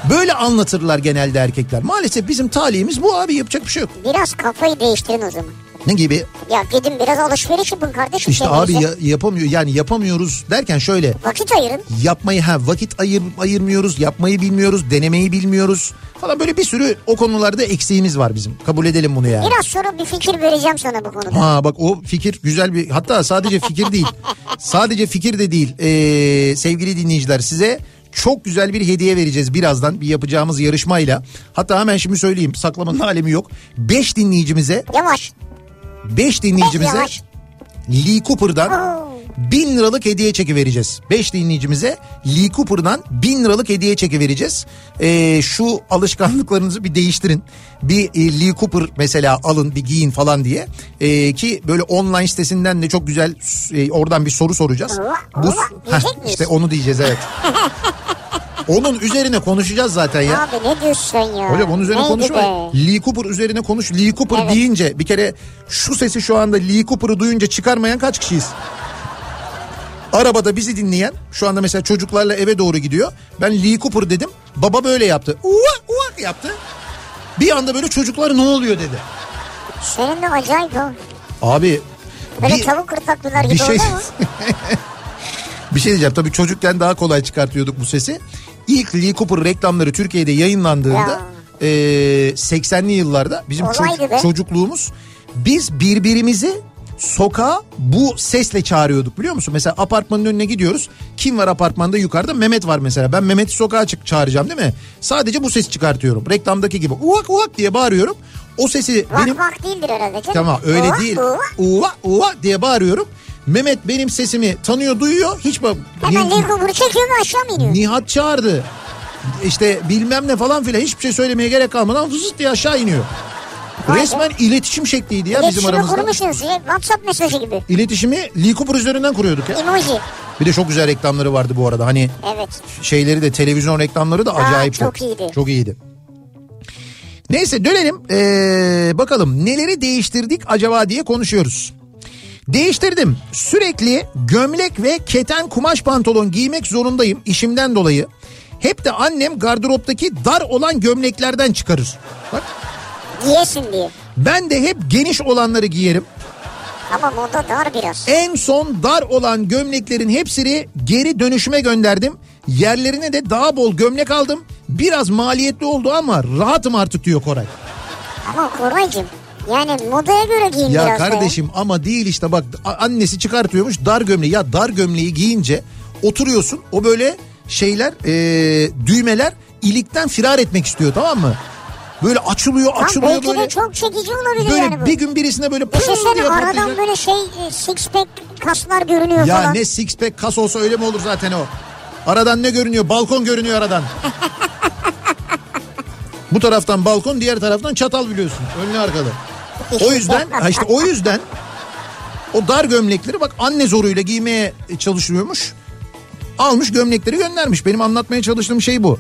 Böyle anlatırlar genelde erkekler. Maalesef bizim talihimiz bu abi yapacak bir şey yok. Biraz kafayı değiştirin o zaman. Ne gibi? Ya gidin biraz alışveriş yapın kardeşim. İşte abi ya- yapamıyor yani yapamıyoruz derken şöyle Vakit ayırın. yapmayı ha vakit ayır, ayırmıyoruz, yapmayı bilmiyoruz, denemeyi bilmiyoruz falan böyle bir sürü o konularda eksiğimiz var bizim. Kabul edelim bunu yani. Biraz sonra bir fikir vereceğim sana bu konuda. Ha bak o fikir güzel bir hatta sadece fikir değil. sadece fikir de değil. Ee, sevgili dinleyiciler size çok güzel bir hediye vereceğiz birazdan bir yapacağımız yarışmayla. Hatta hemen şimdi söyleyeyim saklamanın alemi yok. 5 dinleyicimize Yavaş. 5 dinleyicimize. Lee Cooper'dan Oo. 1000 liralık hediye çeki vereceğiz. 5 dinleyicimize Lee Cooper'dan 1000 liralık hediye çeki vereceğiz. Ee, şu alışkanlıklarınızı bir değiştirin. Bir e, Lee Cooper mesela alın bir giyin falan diye. Ee, ki böyle online sitesinden de çok güzel e, oradan bir soru soracağız. Uva, Bu diyecek Heh, işte onu diyeceğiz evet. Onun üzerine konuşacağız zaten ya. Abi ne diyorsun ya? Hocam onun üzerine Neydi konuşma. be? Lee Cooper üzerine konuş. Lee Cooper Evet. deyince bir kere şu sesi şu anda Lee Cooper'ı duyunca çıkarmayan kaç kişiyiz? Arabada bizi dinleyen şu anda mesela çocuklarla eve doğru gidiyor. Ben Lee Cooper dedim. Baba böyle yaptı. Uvak uvak yaptı. Bir anda böyle çocuklar ne oluyor dedi. Senin de acayip o. Abi Böyle bir, tavuk kırtaklılar gibi bir şey oldu ama. bir şey diyeceğim. Tabii çocukken daha kolay çıkartıyorduk bu sesi. İlk Lee Cooper reklamları Türkiye'de yayınlandığında Ya. e, 80'li yıllarda bizim ço- çocukluğumuz biz birbirimizi sokağa bu sesle çağırıyorduk biliyor musun? Mesela apartmanın önüne gidiyoruz. Kim var apartmanda yukarıda? Mehmet var mesela. Ben Mehmet'i sokağa çık çağıracağım değil mi? Sadece bu ses çıkartıyorum. Reklamdaki gibi uvak uvak diye bağırıyorum. O sesi Vak benim vak değildir herhalde canım. Tamam öyle Uvak, değil. uvak. Uva uva diye bağırıyorum. Mehmet benim sesimi tanıyor duyuyor. Hiç bak Hemen Lee Cooper'ı çekiyor ve aşağı mı iniyor? Nihat çağırdı. İşte bilmem ne falan filan hiçbir şey söylemeye gerek kalmadan vızıt diye aşağı iniyor. Be. Resmen iletişim şekliydi ya bizim İletişimi aramızda. kurmuşsunuz. ya, WhatsApp mesajı gibi. İletişimi Lee Cooper üzerinden kuruyorduk ya. Emoji. Bir de çok güzel reklamları vardı bu arada. Hani Evet. şeyleri de televizyon reklamları da acayip çok iyiydi. Çok iyiydi. Neyse dönelim Ee, bakalım neleri değiştirdik acaba diye konuşuyoruz. Değiştirdim. Sürekli gömlek ve keten kumaş pantolon giymek zorundayım işimden dolayı. Hep de annem gardıroptaki dar olan gömleklerden çıkarır. Bak Giyesin diye. ben de hep geniş olanları giyerim. Ama moda dar biraz. En son dar olan gömleklerin hepsini geri dönüşüme gönderdim. Yerlerine de daha bol gömlek aldım. Biraz maliyetli oldu ama rahatım artık diyor Koray. Ama Koraycığım yani modaya göre giyin Ya biraz kardeşim ama değil işte bak annesi çıkartıyormuş dar gömleği. Ya dar gömleği giyince oturuyorsun o böyle şeyler e, düğmeler ilikten firar etmek istiyor tamam mı? Böyle açılıyor Tam açılıyor belki böyle. de çok çekici olabilir Böyle yani bu. bir gün birisine böyle pırr Düşünsene diye aradan patlayacak. böyle şey e, six pack kaslar görünüyor Ya falan. ne six pack kas olsa öyle mi olur zaten o? Aradan ne görünüyor? Balkon görünüyor aradan. Bu taraftan balkon, diğer taraftan çatal biliyorsun. Önlü arkalı. O yüzden, işte o yüzden o dar gömlekleri bak anne zoruyla giymeye çalışıyormuş. Almış gömlekleri göndermiş. Benim anlatmaya çalıştığım şey bu.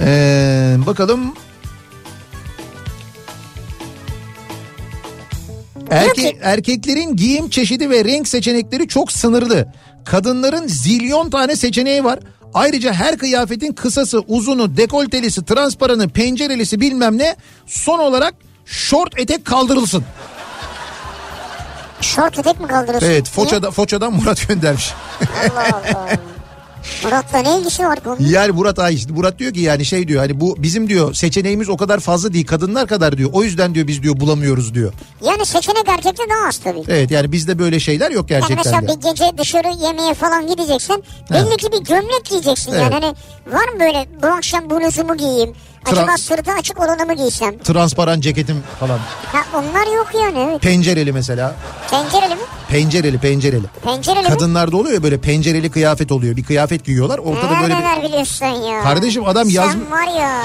Ee, bakalım. Erke, erkeklerin giyim çeşidi ve renk seçenekleri çok sınırlı. Kadınların zilyon tane seçeneği var. Ayrıca her kıyafetin kısası, uzunu, dekoltelisi, transparanı, pencerelisi bilmem ne son olarak şort etek kaldırılsın. Şort etek mi kaldırıyorsun? Evet? Foça'da, Foça'dan Murat göndermiş. Allah Allah. Murat'la ne ilgisi var konunun? Yani Murat Ay işte Murat diyor ki yani şey diyor hani bu bizim diyor seçeneğimiz o kadar fazla değil kadınlar kadar diyor. O yüzden diyor biz diyor bulamıyoruz diyor. Yani seçenek erkekte daha az tabii. Evet yani bizde böyle şeyler yok Yani gerçekten mesela de. bir gece dışarı yemeğe falan gideceksin. Belli ki bir gömlek giyeceksin yani. Evet. Hani var mı böyle bu akşam bluzumu giyeyim. Acaba sırtı açık olanı mı giysem? Transparan ceketim falan. Ha onlar yok yani evet. Pencereli mesela. Pencereli mi? Pencereli pencereli. Pencereli mi? Kadınlarda oluyor ya böyle pencereli kıyafet oluyor. Bir kıyafet giyiyorlar. Ortada Neler böyle bir... biliyorsun ya. Kardeşim adam yaz... Sen var ya.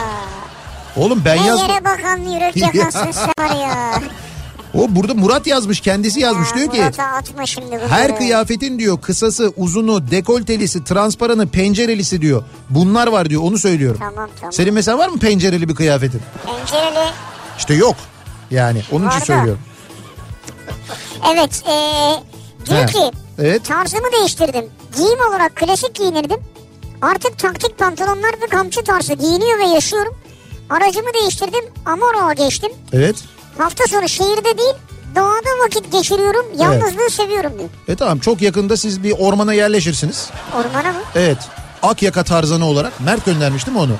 Oğlum ben Ne yazdım. yere bakan yürek yakansın sen var ya. O burada Murat yazmış kendisi yazmış Ha, diyor ki atma şimdi her kıyafetin diyor kısası, uzunu, dekoltelisi, transparanı, pencerelisi diyor. Bunlar var diyor onu söylüyorum. Tamam tamam. Senin mesela var mı pencereli bir kıyafetin? Pencereli. İşte yok. Yani onun için Var da. söylüyorum. Evet. Ee, diyor He. ki Evet. tarzımı değiştirdim. Giyim olarak klasik giyinirdim. Artık taktik pantolonlar ve kamçı tarzı giyiniyor ve yaşıyorum. Aracımı değiştirdim. Amoro'a geçtim. Evet. Hafta sonu şehirde değil doğada vakit geçiriyorum. Yalnızlığı seviyorum diyor. E tamam çok yakında siz bir ormana yerleşirsiniz. Ormana mı? Evet. Akyaka tarzanı olarak. Mert göndermiş değil mi onu?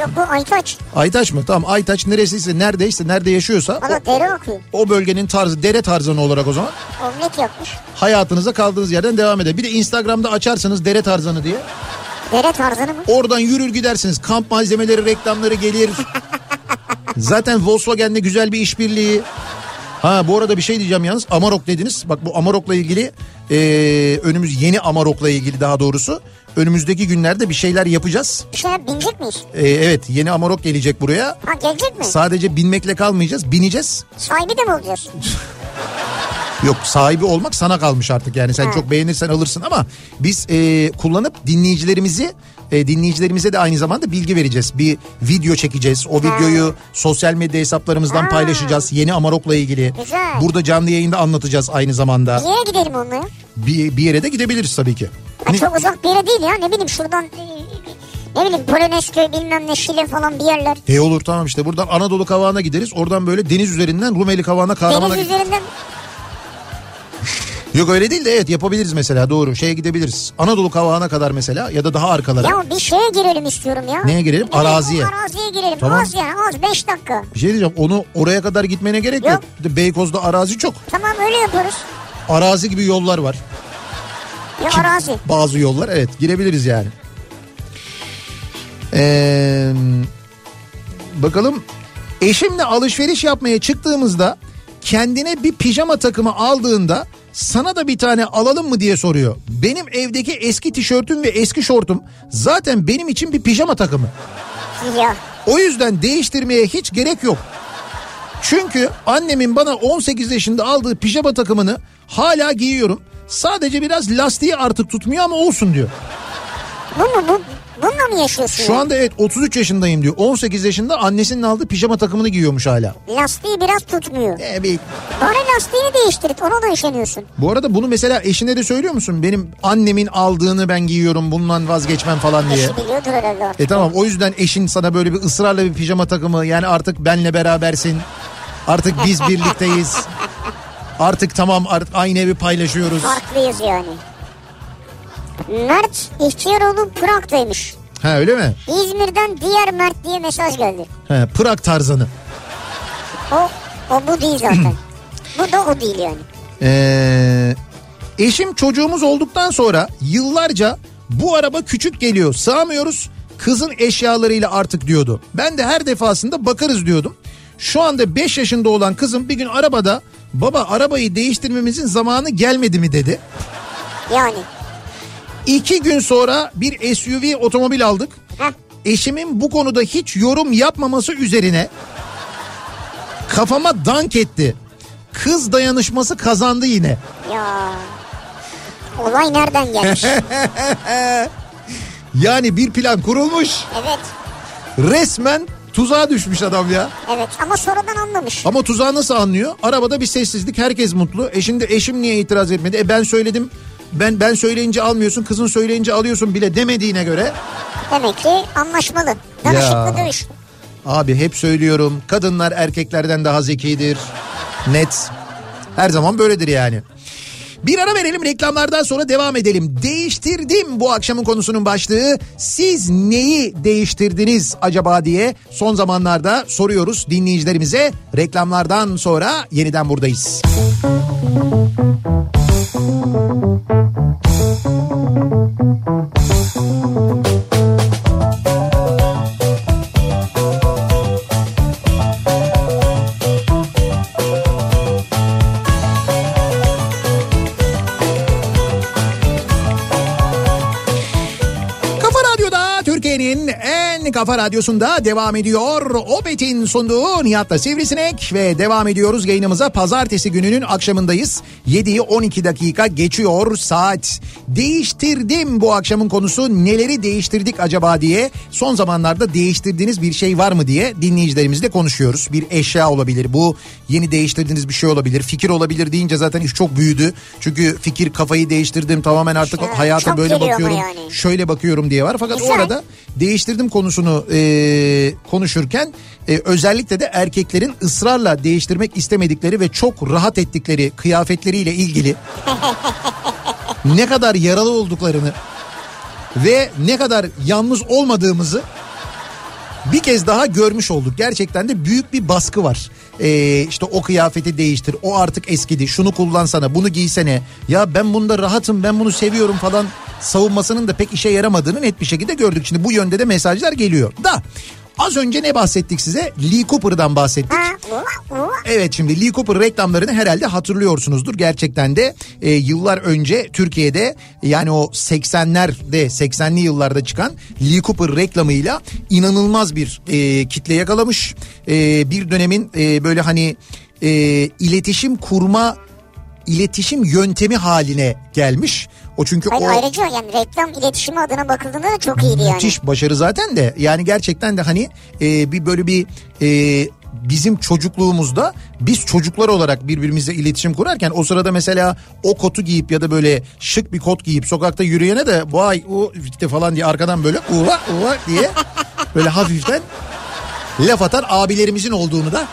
Yok bu Aytaç. Aytaç mı? Tamam Aytaç neresiyse neredeyse nerede yaşıyorsa Valla dere akıyor. o, bölgenin tarzı dere tarzanı olarak o zaman Omlet yapmış. hayatınıza kaldığınız yerden devam eder. Bir de Instagram'da açarsanız dere tarzanı diye. Dere tarzını mı? Oradan yürür gidersiniz. Kamp malzemeleri reklamları gelir. Zaten Volkswagen'le güzel bir işbirliği. Ha bu arada bir şey diyeceğim yalnız Amarok dediniz. Bak bu Amarok'la ilgili e, önümüz yeni Amarok'la ilgili daha doğrusu önümüzdeki günlerde bir şeyler yapacağız. Bir şeye binecek miyiz? E, evet yeni Amarok gelecek buraya. Ha gelecek mi? Sadece binmekle kalmayacağız bineceğiz. Sahibi de mi olacağız? Yok sahibi olmak sana kalmış artık yani sen Ha. çok beğenirsen alırsın ama biz e, kullanıp dinleyicilerimizi e, dinleyicilerimize de aynı zamanda bilgi vereceğiz. Bir video çekeceğiz. O videoyu sosyal medya hesaplarımızdan Ha. paylaşacağız. Yeni Amarok'la ilgili. Güzel. Burada canlı yayında anlatacağız aynı zamanda. Bir yere gidelim onunla. Bir, bir yere de gidebiliriz tabii ki. Ha, Ne- çok uzak bir yere değil ya. Ne bileyim şuradan e, ne bileyim Polonezköy bilmem ne Şile falan bir yerler. E olur tamam işte buradan Anadolu Kavağı'na gideriz. Oradan böyle deniz üzerinden Rumeli Kavağı'na Kahraman'a Deniz üzerinden Yok öyle değil de evet yapabiliriz mesela doğru. Şeye gidebiliriz. Anadolu Kavağı'na kadar mesela ya da daha arkalara. ya bir şeye girelim istiyorum ya. Neye girelim? Girelim, Araziye. Araziye girelim. Tamam. Az yani az 5 dakika. Bir şey diyeceğim onu oraya kadar gitmene gerek yok. Yok. Beykoz'da arazi çok. Tamam öyle yaparız. Arazi gibi yollar var. Ya Ki- arazi. Bazı yollar evet girebiliriz yani. Ee, bakalım eşimle alışveriş yapmaya çıktığımızda kendine bir pijama takımı aldığında sana da bir tane alalım mı diye soruyor. Benim evdeki eski tişörtüm ve eski şortum zaten benim için bir pijama takımı. Ya. O yüzden değiştirmeye hiç gerek yok. Çünkü annemin bana 18 yaşında aldığı pijama takımını hala giyiyorum. Sadece biraz lastiği artık tutmuyor ama olsun diyor. Bu mu bu? Bununla mı yaşıyorsun? Şu ya? anda evet 33 yaşındayım diyor. 18 yaşında annesinin aldığı pijama takımını giyiyormuş hala. Lastiği biraz tutmuyor. E, bir- Bari lastiğini değiştirt ona da üşeniyorsun. Bu arada bunu mesela eşine de söylüyor musun? Benim annemin aldığını ben giyiyorum bundan vazgeçmem falan diye. Eşi biliyordur herhalde artık. E tamam o yüzden eşin sana böyle bir ısrarla bir pijama takımı yani artık benle berabersin. Artık biz birlikteyiz. Artık tamam artık aynı evi paylaşıyoruz. Farklıyız yani. Mert İhtiyaroglu Prag'daymış. Ha öyle mi? İzmir'den diğer Mert diye mesaj geldi. He, Prag tarzanı. O, o bu değil zaten. bu da o değil yani. Ee, eşim çocuğumuz olduktan sonra yıllarca bu araba küçük geliyor sığamıyoruz kızın eşyalarıyla artık diyordu. Ben de her defasında bakarız diyordum. Şu anda 5 yaşında olan kızım bir gün arabada baba arabayı değiştirmemizin zamanı gelmedi mi dedi. Yani. İki gün sonra bir SUV otomobil aldık. Eşimin bu konuda hiç yorum yapmaması üzerine kafama dank etti. Kız dayanışması kazandı yine. Ya. Olay nereden gelmiş? Yani bir plan kurulmuş. evet. Resmen tuzağa düşmüş adam ya. Evet ama sonradan anlamış. Ama tuzağı nasıl anlıyor? Arabada bir sessizlik herkes mutlu. E şimdi eşim niye itiraz etmedi? E ben söyledim. Ben ben söyleyince almıyorsun, kızın söyleyince alıyorsun bile demediğine göre Demek ki anlaşmalı. Danışıklı dövüş. Abi hep söylüyorum kadınlar erkeklerden daha zekidir. Net. Her zaman böyledir yani. Bir ara verelim reklamlardan sonra devam edelim. Değiştirdim bu akşamın konusunun başlığı. Siz neyi değiştirdiniz acaba diye son zamanlarda soruyoruz dinleyicilerimize. Reklamlardan sonra yeniden buradayız. Türkiye'nin kafa radyosunda devam ediyor. Opet'in sunduğu Nihat'la Sivrisinek ve devam ediyoruz yayınımıza. Pazartesi gününün akşamındayız. 7'yi 12 dakika geçiyor saat. Değiştirdim bu akşamın konusu neleri değiştirdik acaba diye. Son zamanlarda değiştirdiğiniz bir şey var mı diye dinleyicilerimizle konuşuyoruz. Bir eşya olabilir bu yeni değiştirdiğiniz bir şey olabilir. Fikir olabilir deyince zaten iş çok büyüdü. Çünkü fikir kafayı değiştirdim tamamen artık Evet, hayata böyle bakıyorum. yani. Şöyle bakıyorum diye var. Fakat Güzel. orada değiştirdim konusunu e, konuşurken e, özellikle de erkeklerin ısrarla değiştirmek istemedikleri ve çok rahat ettikleri kıyafetleriyle ilgili ne kadar yaralı olduklarını ve ne kadar yalnız olmadığımızı bir kez daha görmüş olduk. Gerçekten de büyük bir baskı var. Ee, işte o kıyafeti değiştir, o artık eskidi, şunu kullansana, bunu giysene. Ya ben bunda rahatım, ben bunu seviyorum falan savunmasının da pek işe yaramadığını net bir şekilde gördük. Şimdi bu yönde de mesajlar geliyor. Da az önce ne bahsettik size? Lee Cooper'dan bahsettik. Evet şimdi Lee Cooper reklamlarını herhalde hatırlıyorsunuzdur. Gerçekten de e, yıllar önce Türkiye'de yani o 80'lerde 80'li yıllarda çıkan Lee Cooper reklamıyla inanılmaz bir e, kitle yakalamış. E, bir dönemin e, böyle hani e, iletişim kurma iletişim yöntemi haline gelmiş. O çünkü Hayır, o ayrıca yani reklam iletişimi adına bakıldığında da çok iyiydi yani. Müthiş başarı zaten de yani gerçekten de hani e, bir böyle bir e, bizim çocukluğumuzda biz çocuklar olarak birbirimizle iletişim kurarken o sırada mesela o kotu giyip ya da böyle şık bir kot giyip sokakta yürüyene de vay o işte falan diye arkadan böyle uva uva diye böyle hafiften laf atan abilerimizin olduğunu da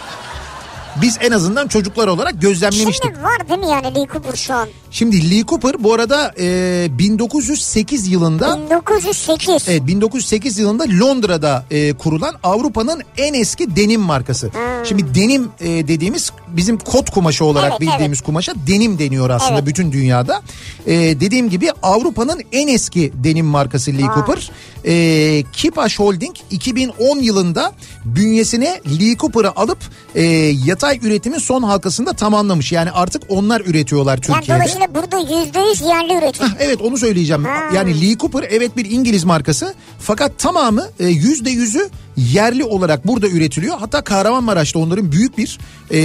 biz en azından çocuklar olarak gözlemlemiştik. Şimdi var değil mi yani Lee Cooper şu an? Şimdi Lee Cooper bu arada e, 1908 yılında 1908. Evet 1908 yılında Londra'da e, kurulan Avrupa'nın en eski denim markası. Şimdi denim e, dediğimiz bizim kot kumaşı olarak Evet, bildiğimiz kumaşa denim deniyor aslında Evet. bütün dünyada. E, dediğim gibi Avrupa'nın en eski denim markası Lee Cooper. E, Kipaş Holding 2010 yılında bünyesine Lee Cooper'ı alıp e, yatay üretimin son halkasında tamamlamış. Yani artık onlar üretiyorlar Yani Türkiye'de. Dolayısıyla burada %100 yerli üretim. Hah, Evet onu söyleyeceğim. Ha. Yani Lee Cooper evet bir İngiliz markası fakat tamamı e, yüzde yüzü yerli olarak burada üretiliyor. Hatta Kahramanmaraş'ta onların büyük bir e,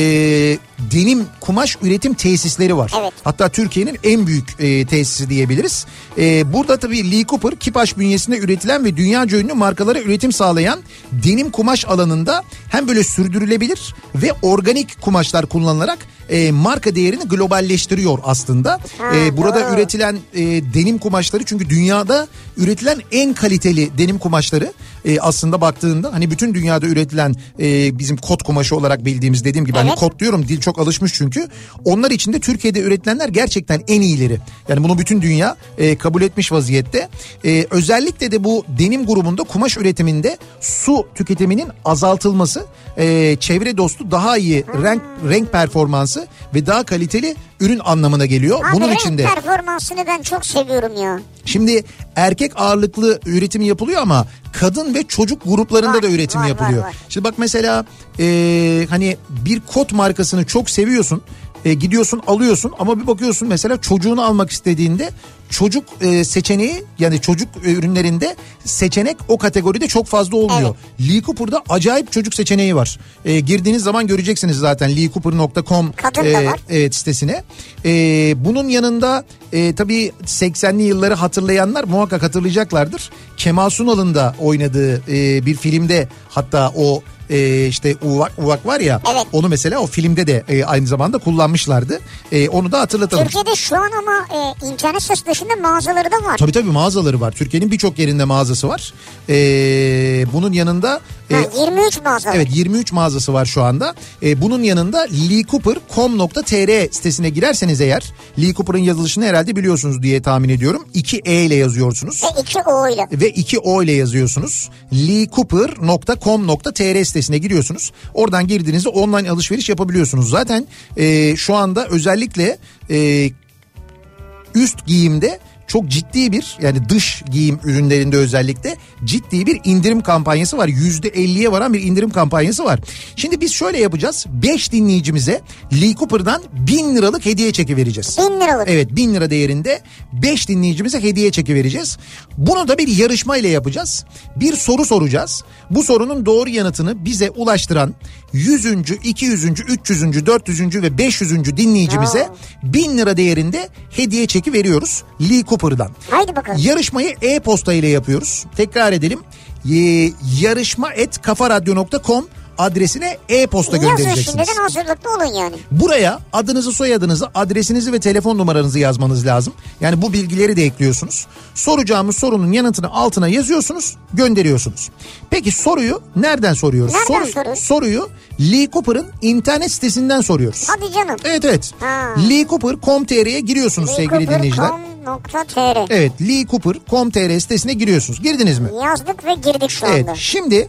denim kumaş üretim tesisleri var. Evet. Hatta Türkiye'nin en büyük e, tesisi diyebiliriz. E, burada tabii Lee Cooper Kipaş bünyesinde üretilen ve dünya ünlü markalara üretim sağlayan denim kumaş alanında hem böyle sürdürülebilir ve organik kumaşlar kullanılarak e, marka değerini globalleştiriyor aslında. E, burada doğru. üretilen e, denim kumaşları çünkü dünyada üretilen en kaliteli denim kumaşları e, aslında baktığında hani bütün dünyada üretilen e, bizim kot kumaşı olarak bildiğimiz dediğim gibi hani Evet. kot diyorum dil çok alışmış çünkü onlar içinde Türkiye'de üretilenler gerçekten en iyileri. Yani bunu bütün dünya e, kabul etmiş vaziyette. E, özellikle de bu denim grubunda kumaş üretiminde su tüketiminin azaltılması, e, çevre dostu daha iyi renk renk performansı ve daha kaliteli ürün anlamına geliyor. Abi Bunun renk içinde performansını ben çok seviyorum ya. Şimdi erkek ağırlıklı üretim yapılıyor ama kadın ve çocuk gruplarında Var, da üretim var, yapılıyor. var, var. Şimdi bak mesela e, hani bir kot markasını çok seviyorsun. E, gidiyorsun alıyorsun ama bir bakıyorsun mesela çocuğunu almak istediğinde çocuk e, seçeneği yani çocuk e, ürünlerinde seçenek o kategoride çok fazla olmuyor. Lee Cooper'da acayip çocuk seçeneği var. E, girdiğiniz zaman göreceksiniz zaten leecooper.com var. evet sitesine. E, bunun yanında e, tabii 80'li yılları hatırlayanlar muhakkak hatırlayacaklardır. Kemal Sunal'ın da oynadığı e, bir filmde hatta o e, işte uvak uvak var ya Evet. onu mesela o filmde de e, aynı zamanda kullanmışlardı. E, onu da hatırlatalım. Türkiye'de şu an ama e, internet sitesi dışında mağazaları da var. Tabii tabii mağazaları var. Türkiye'nin birçok yerinde mağazası var. E, bunun yanında e, Ha, 23 mağaza. var. Evet 23 mağazası var şu anda. Ee, bunun yanında leecooper.com.tr sitesine girerseniz eğer Lee Cooper'ın yazılışını herhalde biliyorsunuz diye tahmin ediyorum. 2 E ile yazıyorsunuz. Ve 2 O ile. Ve 2 O ile yazıyorsunuz. leecooper.com.tr sitesine giriyorsunuz. Oradan girdiğinizde online alışveriş yapabiliyorsunuz. Zaten e, şu anda özellikle e, üst giyimde çok ciddi bir yani dış giyim ürünlerinde özellikle ciddi bir indirim kampanyası var. %50'ye varan bir indirim kampanyası var. Şimdi biz şöyle yapacağız. 5 dinleyicimize Lee Cooper'dan 1000 liralık hediye çeki vereceğiz. 1000 liralık. Evet 1000 lira değerinde 5 dinleyicimize hediye çeki vereceğiz. Bunu da bir yarışma ile yapacağız. Bir soru soracağız. Bu sorunun doğru yanıtını bize ulaştıran 100. 200. 300. 400. ve 500. dinleyicimize 1000 lira değerinde hediye çeki veriyoruz Lee Cooper'dan. Haydi bakalım. Yarışmayı e-posta ile yapıyoruz. Tekrar edelim. Ee, yarışma et kafaradyo.com adresine e-posta Yazın göndereceksiniz. şimdiden hazırlıklı olun yani. Buraya adınızı, soyadınızı, adresinizi ve telefon numaranızı yazmanız lazım. Yani bu bilgileri de ekliyorsunuz. Soracağımız sorunun yanıtını altına yazıyorsunuz, gönderiyorsunuz. Peki soruyu nereden soruyoruz? Nereden Soru- soruyoruz? Soruyu Lee Cooper'ın internet sitesinden soruyoruz. Hadi canım. Evet evet. Ha. Lee Cooper.com.tr'ye giriyorsunuz sevgili dinleyiciler. Leecooper.com.tr Evet Lee Cooper.com.tr sitesine giriyorsunuz. Girdiniz mi? Yazdık ve girdik şu Evet anda. şimdi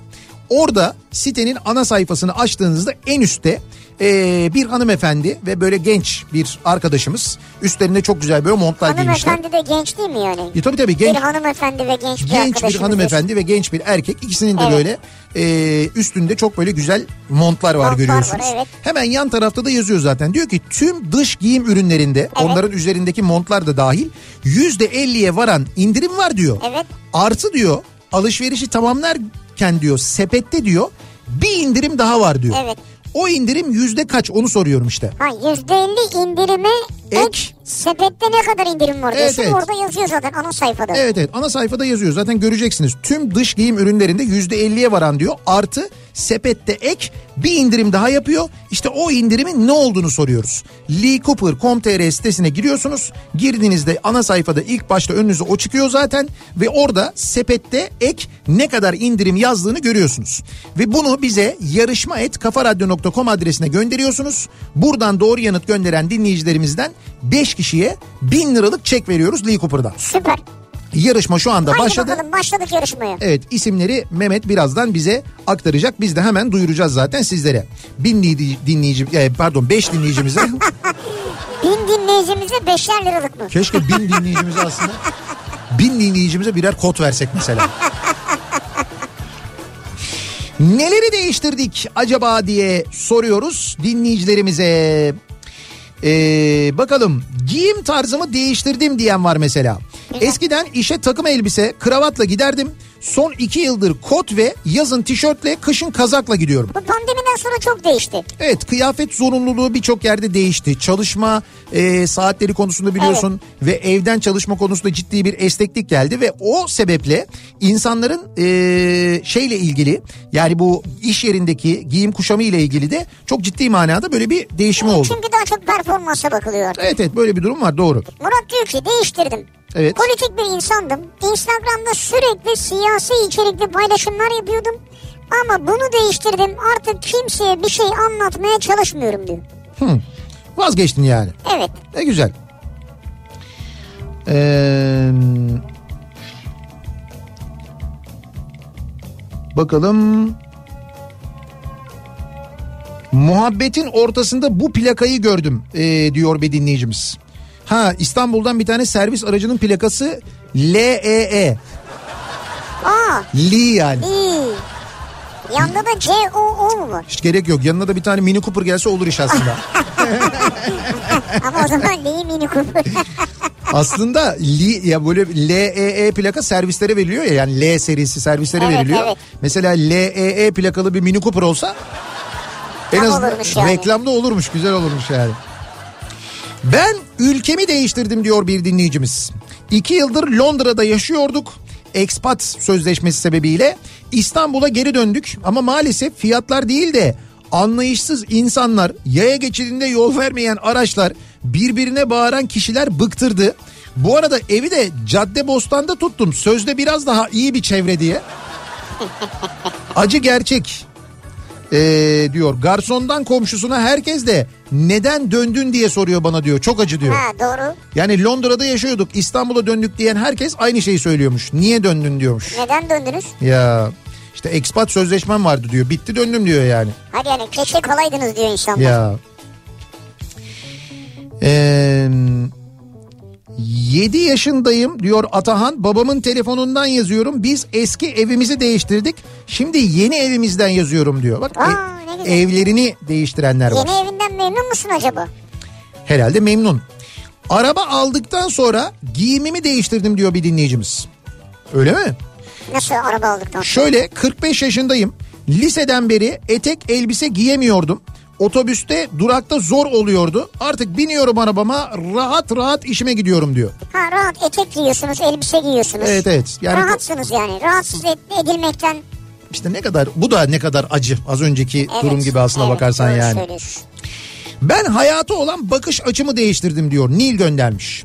orada sitenin ana sayfasını açtığınızda en üstte e, bir hanımefendi ve böyle genç bir arkadaşımız üstlerinde çok güzel böyle montlar giymişler. Hanımefendi de genç değil mi yani? E, tabii tabii genç Bir hanımefendi ve genç bir genç bir hanımefendi ve genç bir erkek ikisinin de Evet. böyle e, üstünde çok böyle güzel montlar var Montlar var, görüyorsunuz. evet. Hemen yan tarafta da yazıyor zaten diyor ki tüm dış giyim ürünlerinde onların üzerindeki montlar da dahil %50'ye varan indirim var diyor. Evet. Artı diyor alışverişi tamamlarken diyor sepette diyor bir indirim daha var diyor. Evet. O indirim yüzde kaç onu soruyorum işte. Ha %50 indirime Ek. ek. Sepette ne kadar indirim var Evet, diyorsun. evet. Orada yazıyor zaten ana sayfada. Evet evet ana sayfada yazıyor zaten göreceksiniz. Tüm dış giyim ürünlerinde yüzde elliye varan diyor. Artı sepette ek bir indirim daha yapıyor. İşte o indirimin ne olduğunu soruyoruz. leecooper.com.tr sitesine giriyorsunuz. Girdiğinizde ana sayfada ilk başta önünüze o çıkıyor zaten. Ve orada sepette ek ne kadar indirim yazdığını görüyorsunuz. Ve bunu bize yarışma et kafaradyo.com adresine gönderiyorsunuz. Buradan doğru yanıt gönderen dinleyicilerimizden 5 kişiye 1000 liralık çek veriyoruz Lee Cooper'dan. Süper. Yarışma şu anda Haydi başladı. bakalım başladık yarışmaya. Evet isimleri Mehmet birazdan bize aktaracak. Biz de hemen duyuracağız zaten sizlere. Bin dinleyici, e, pardon 5 dinleyicimize. Bin dinleyicimize beşer liralık mı? keşke bin dinleyicimize aslında bin dinleyicimize birer kod versek mesela. Neleri değiştirdik acaba diye soruyoruz dinleyicilerimize. Ee, bakalım giyim tarzımı değiştirdim diyen var mesela. Eskiden işe takım elbise kravatla giderdim. Son iki yıldır kot ve yazın tişörtle kışın kazakla gidiyorum. Bu pandemiden sonra çok değişti. Evet kıyafet zorunluluğu birçok yerde değişti. Çalışma e, saatleri konusunda biliyorsun ve evden çalışma konusunda ciddi bir esneklik geldi ve o sebeple insanların e, şeyle ilgili yani bu iş yerindeki giyim kuşamı ile ilgili de çok ciddi manada böyle bir değişimi oldu. Çünkü daha çok performansa bakılıyor. Evet evet böyle bir durum var doğru. Murat diyor ki değiştirdim. Evet. Politik bir insandım. Instagram'da sürekli siyasi içerikli paylaşımlar yapıyordum. Ama bunu değiştirdim. Artık kimseye bir şey anlatmaya çalışmıyorum diyor. Hı. Vazgeçtin yani. Evet. Ne güzel. Ee, bakalım. Muhabbetin ortasında bu plakayı gördüm ee, diyor bir dinleyicimiz. Ha İstanbul'dan bir tane servis aracının plakası LEE. Aa Li yani. iyi. Yanında da C O O mu var? Hiç gerek yok. Yanına da bir tane Mini Cooper gelse olur iş aslında. Ama o zaman Lee Mini Cooper. Aslında Li ya böyle LEE plaka servislere veriliyor ya yani L serisi servislere Evet, veriliyor. evet. Mesela LEE plakalı bir Mini Cooper olsa en Tam azından olurmuş yani. reklamda olurmuş güzel olurmuş yani. Ben ülkemi değiştirdim diyor bir dinleyicimiz. İki yıldır Londra'da yaşıyorduk. Expat sözleşmesi sebebiyle İstanbul'a geri döndük ama maalesef fiyatlar değil de anlayışsız insanlar, yaya geçidinde yol vermeyen araçlar, birbirine bağıran kişiler bıktırdı. Bu arada evi de Cadde Bostan'da tuttum. Sözde biraz daha iyi bir çevre diye. Acı gerçek. Ee, diyor garsondan komşusuna herkes de neden döndün diye soruyor bana diyor. Çok acı diyor. ha doğru. Yani Londra'da yaşıyorduk İstanbul'a döndük diyen herkes aynı şeyi söylüyormuş. Niye döndün diyormuş. Neden döndünüz? Ya işte expat sözleşmem vardı diyor. Bitti döndüm diyor yani. Hadi yani keşke kalaydınız diyor insanlar. Ya. Ee, 7 yaşındayım diyor Atahan. Babamın telefonundan yazıyorum. Biz eski evimizi değiştirdik. Şimdi yeni evimizden yazıyorum diyor. Bak Aa, e- evlerini değiştirenler var. Yeni evinden memnun musun acaba? Herhalde memnun. Araba aldıktan sonra giyimimi değiştirdim diyor bir dinleyicimiz. Öyle mi? Nasıl araba aldıktan sonra? Şöyle 45 yaşındayım. Liseden beri etek elbise giyemiyordum. Otobüste durakta zor oluyordu. Artık biniyorum arabama rahat rahat işime gidiyorum diyor. Ha rahat etek giyiyorsunuz, elbise giyiyorsunuz. Evet evet. Yani Rahatsınız yani. Rahatsız ed- edilmekten. işte ne kadar bu da ne kadar acı az önceki Evet, durum gibi aslına evet, bakarsan doğru yani. söylüyorsun. Ben hayata olan bakış açımı değiştirdim diyor. Nil göndermiş.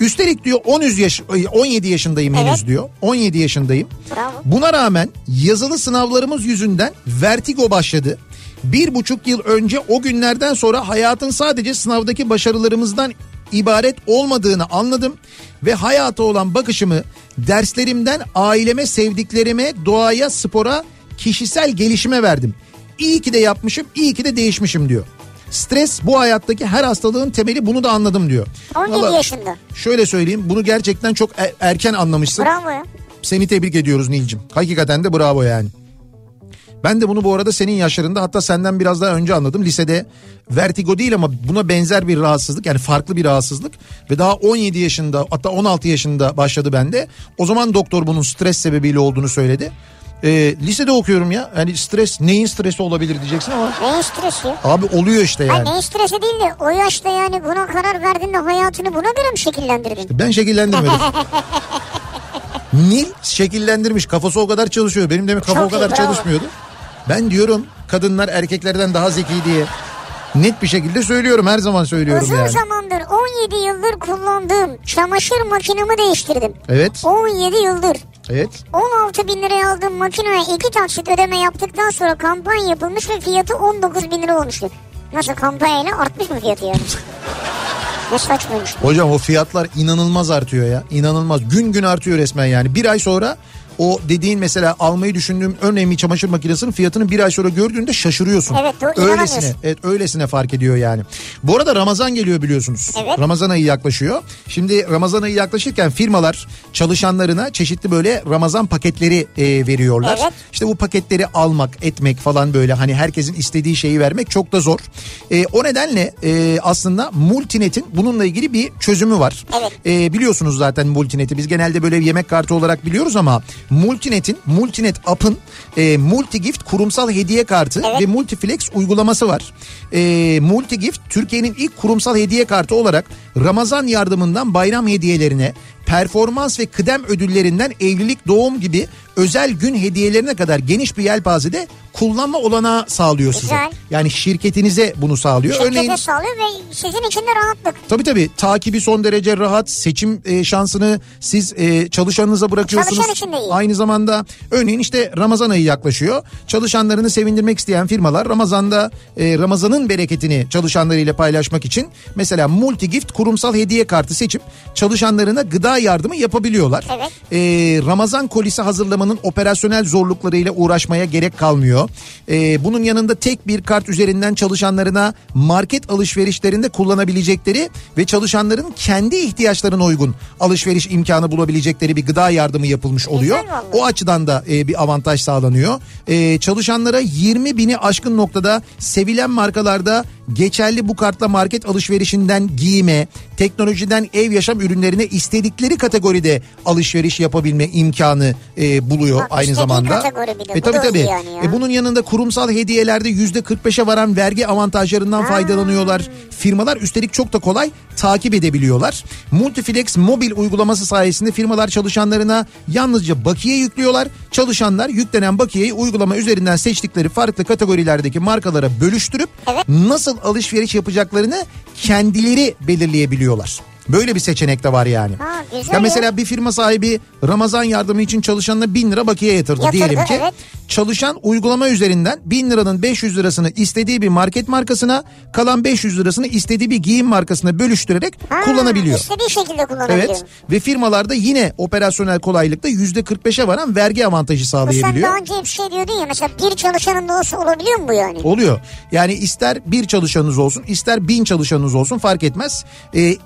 Üstelik diyor 13 yaş 17 yaşındayım henüz Evet. diyor. 17 yaşındayım. Bravo. Buna rağmen yazılı sınavlarımız yüzünden vertigo başladı. Bir buçuk yıl önce o günlerden sonra hayatın sadece sınavdaki başarılarımızdan ibaret olmadığını anladım ve hayata olan bakışımı derslerimden aileme, sevdiklerime, doğaya, spora, kişisel gelişime verdim. İyi ki de yapmışım, iyi ki de değişmişim diyor. Stres bu hayattaki her hastalığın temeli bunu da anladım diyor. 17 Vallahi yaşında. Şöyle söyleyeyim bunu gerçekten çok er- erken anlamışsın. Bravo ya. Seni tebrik ediyoruz Nilcim. Hakikaten de bravo yani. Ben de bunu bu arada senin yaşlarında hatta senden biraz daha önce anladım. Lisede vertigo değil ama buna benzer bir rahatsızlık yani farklı bir rahatsızlık. Ve daha 17 yaşında hatta 16 yaşında başladı bende. O zaman doktor bunun stres sebebiyle olduğunu söyledi. Ee, lisede okuyorum ya. Yani stres neyin stresi olabilir diyeceksin ama Neyin stresi abi oluyor işte Hayır yani. neyin stresi değil de o yaşta yani buna karar verdiğinde hayatını buna göre mi şekillendirdin? Ben şekillendirmedim. Nil şekillendirmiş. Kafası o kadar çalışıyor. Benim demek kafa Çok o kadar iyi, bravo. çalışmıyordu. Ben diyorum kadınlar erkeklerden daha zeki diye. Net bir şekilde söylüyorum. Her zaman söylüyorum Uzun yani. zamandır 17 yıldır kullandığım çamaşır makinemi değiştirdim. Evet. 17 yıldır. Evet. 16 bin liraya aldığım makineye iki taksit ödeme yaptıktan sonra kampanya yapılmış ve fiyatı 19 bin lira olmuştu. Nasıl kampanyayla artmış mı fiyatı yani? ne saçmaymış. Hocam o fiyatlar inanılmaz artıyor ya. İnanılmaz. Gün gün artıyor resmen yani. Bir ay sonra o dediğin mesela almayı düşündüğüm önemli çamaşır makinesinin fiyatını bir ay sonra gördüğünde şaşırıyorsun. Evet, doğru, Öylesine. Evet öylesine fark ediyor yani. Bu arada Ramazan geliyor biliyorsunuz. Evet. Ramazan ayı yaklaşıyor. Şimdi Ramazan ayı yaklaşırken firmalar çalışanlarına çeşitli böyle Ramazan paketleri e, veriyorlar. Evet. İşte bu paketleri almak, etmek falan böyle hani herkesin istediği şeyi vermek çok da zor. E, o nedenle e, aslında Multinet'in bununla ilgili bir çözümü var. Evet. E, biliyorsunuz zaten Multinet'i biz genelde böyle yemek kartı olarak biliyoruz ama Multinet'in Multinet app'ın e, Multigift kurumsal hediye kartı Evet. ve Multiflex uygulaması var. E, Multigift Türkiye'nin ilk kurumsal hediye kartı olarak Ramazan yardımından bayram hediyelerine performans ve kıdem ödüllerinden evlilik doğum gibi özel gün hediyelerine kadar geniş bir yelpazede kullanma olanağı sağlıyor size. Güzel. Yani şirketinize bunu sağlıyor. Şirkete Örneğin sağlıyor ve sizin için de rahatlık. Tabii tabii takibi son derece rahat seçim e, şansını siz e, çalışanınıza bırakıyorsunuz. Çalışan için de iyi. Aynı zamanda örneğin işte Ramazan ayı yaklaşıyor. Çalışanlarını sevindirmek isteyen firmalar Ramazan'da e, Ramazan'ın bereketini çalışanlarıyla paylaşmak için mesela Multigift kurumsal hediye kartı seçip çalışanlarına gıda yardımı yapabiliyorlar. Evet. E, Ramazan kolisi hazırlamanın operasyonel zorluklarıyla uğraşmaya gerek kalmıyor. E, bunun yanında tek bir kart üzerinden çalışanlarına market alışverişlerinde kullanabilecekleri ve çalışanların kendi ihtiyaçlarına uygun alışveriş imkanı bulabilecekleri bir gıda yardımı yapılmış oluyor. O açıdan da e, bir avantaj sağlanıyor. E, çalışanlara 20 bini aşkın noktada sevilen markalarda geçerli bu kartla market alışverişinden giyime, teknolojiden ev yaşam ürünlerine istedikleri kategoride alışveriş yapabilme imkanı e, buluyor Bak, aynı zamanda. E, tabii tabii. yani ya. E, bunun yanında kurumsal hediyelerde yüzde 45'e varan vergi avantajlarından faydalanıyorlar. Firmalar üstelik çok da kolay takip edebiliyorlar. Multiflex mobil uygulaması sayesinde firmalar çalışanlarına yalnızca bakiye yüklüyorlar. Çalışanlar yüklenen bakiyeyi uygulama üzerinden seçtikleri farklı kategorilerdeki markalara bölüştürüp Evet. nasıl alışveriş yapacaklarını kendileri belirleyebiliyorlar. Böyle bir seçenek de var yani. Ha, güzel ya mesela bir firma sahibi Ramazan yardımı için çalışanına 1000 lira bakiye yatırdı, Yatırdı, diyelim ki. evet. Çalışan uygulama üzerinden 1000 liranın 500 lirasını istediği bir market markasına kalan 500 lirasını istediği bir giyim markasına bölüştürerek Ha, kullanabiliyor. İstediği şekilde kullanabiliyor. Evet ve firmalarda yine operasyonel kolaylıkta %45'e varan vergi avantajı Bu sen sağlayabiliyor. daha önce bir şey diyordun ya mesela bir çalışanın da olsa olabiliyor mu bu yani? Oluyor. Yani ister bir çalışanınız olsun ister bin çalışanınız olsun fark etmez. Ee,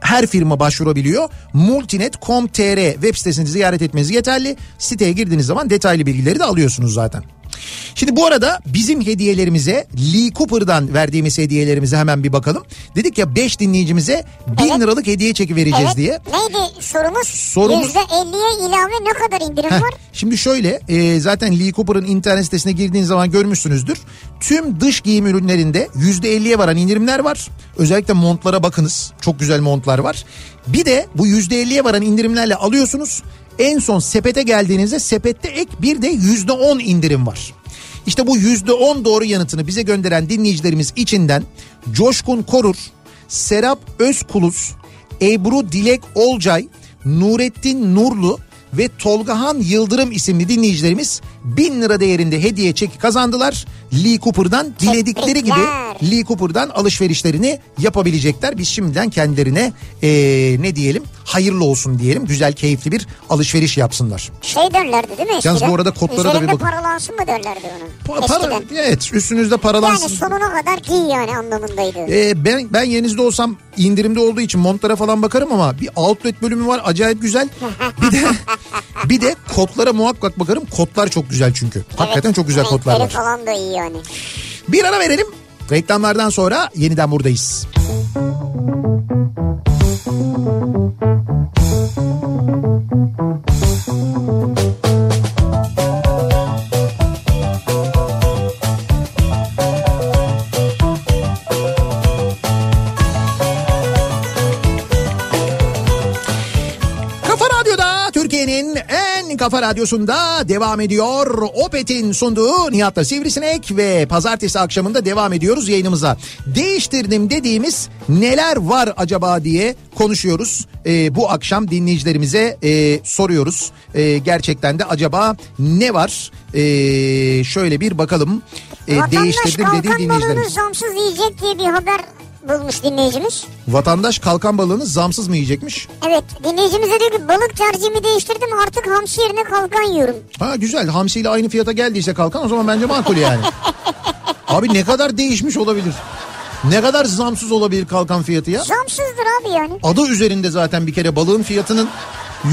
her firma başvurabiliyor. Multinet.com.tr web sitesini ziyaret etmeniz yeterli. Siteye girdiğiniz zaman detaylı bilgileri de alıyorsunuz zaten. Şimdi bu arada bizim hediyelerimize Lee Cooper'dan verdiğimiz hediyelerimize hemen bir bakalım. Dedik ya 5 dinleyicimize 1000 Evet. liralık hediye çeki vereceğiz Evet. diye. Neydi sorumuz? Sorumuz- %50'ye ilave ne kadar indirim Heh, var? Şimdi şöyle e, zaten Lee Cooper'ın internet sitesine girdiğiniz zaman görmüşsünüzdür. Tüm dış giyim ürünlerinde %50'ye varan indirimler var. Özellikle montlara bakınız. Çok güzel montlar var. Bir de bu %50'ye varan indirimlerle alıyorsunuz. En son sepete geldiğinizde sepette ek bir de %10 indirim var. İşte bu %10 doğru yanıtını bize gönderen dinleyicilerimiz içinden Coşkun Korur, Serap Özkulus, Ebru Dilek Olcay, Nurettin Nurlu ve Tolgahan Yıldırım isimli dinleyicilerimiz 1000 lira değerinde hediye çeki kazandılar. Lee Cooper'dan diledikleri gibi. Lee Cooper'dan alışverişlerini yapabilecekler. Biz şimdiden kendilerine eee, ne diyelim hayırlı olsun diyelim. Güzel keyifli bir alışveriş yapsınlar. Şey derlerdi değil mi eskiden? Yalnız bu arada kodlara da bir bakın. paralansın mı derlerdi ona? Pa- para, evet üstünüzde paralansın. Yani sonuna kadar giy yani anlamındaydı. Ee, ben ben yerinizde olsam indirimde olduğu için montlara falan bakarım ama bir outlet bölümü var acayip güzel. Bir de bir de kotlara muhakkak bakarım. Kotlar çok güzel çünkü. Hakikaten çok güzel Renkleri var. falan da iyi yani. Bir ara verelim. Reklamlardan sonra yeniden buradayız. Kafa radyosunda devam ediyor. Opet'in sunduğu Nihat'la Sivrisinek ve pazartesi akşamında devam ediyoruz yayınımıza. Değiştirdim dediğimiz neler var acaba diye konuşuyoruz. Ee, bu akşam dinleyicilerimize e, soruyoruz. Ee, gerçekten de acaba ne var? Ee, şöyle bir bakalım. Ee, Vatandaş değiştirdim dediği dinleyicilerimiz. zamsız yiyecek diye bir haber bulmuş dinleyicimiz. Vatandaş kalkan balığını zamsız mı yiyecekmiş? Evet dinleyicimize diyor ki balık tercihimi değiştirdim artık hamsi yerine kalkan yiyorum. Ha güzel hamsiyle aynı fiyata geldiyse kalkan o zaman bence makul yani. Abi ne kadar değişmiş olabilir? Ne kadar zamsız olabilir kalkan fiyatı ya? Zamsızdır abi yani. Adı üzerinde zaten bir kere balığın fiyatının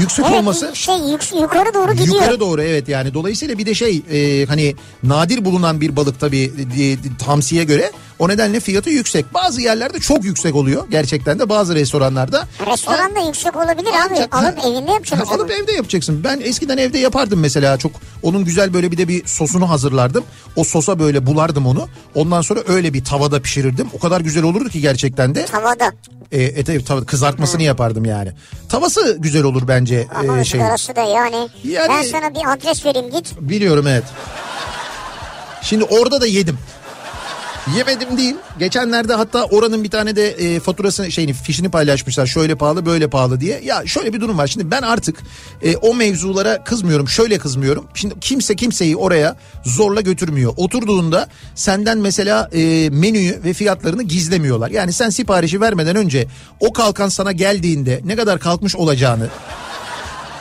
yüksek Evet olması. şey yuk- yukarı doğru gidiyor. Yukarı doğru evet yani dolayısıyla bir de şey e, hani nadir bulunan bir balık tabii e, e, hamsiye göre o nedenle fiyatı yüksek. Bazı yerlerde çok yüksek oluyor gerçekten de bazı restoranlarda. Restoranda yüksek olabilir abi. Ancak- Alıp Ha, evinde yapacaksın. Alıp evde yapacaksın. Ben eskiden evde yapardım mesela çok. Onun güzel böyle bir de bir sosunu hazırlardım. O sosa böyle bulardım onu. Ondan sonra öyle bir tavada pişirirdim. O kadar güzel olurdu ki gerçekten de. Tavada. E, ete tava- kızartmasını yapardım yani. Tavası güzel olur bence Ama e, şey. da yani. Yani- Ben sana bir adres vereyim git. Biliyorum evet. Şimdi orada da yedim. Yemedim değil. Geçenlerde hatta oranın bir tane de e, faturasını şeyini fişini paylaşmışlar. Şöyle pahalı böyle pahalı diye. Ya şöyle bir durum var. Şimdi ben artık e, o mevzulara kızmıyorum. Şöyle kızmıyorum. Şimdi kimse kimseyi oraya zorla götürmüyor. Oturduğunda senden mesela e, menüyü ve fiyatlarını gizlemiyorlar. Yani sen siparişi vermeden önce o kalkan sana geldiğinde ne kadar kalkmış olacağını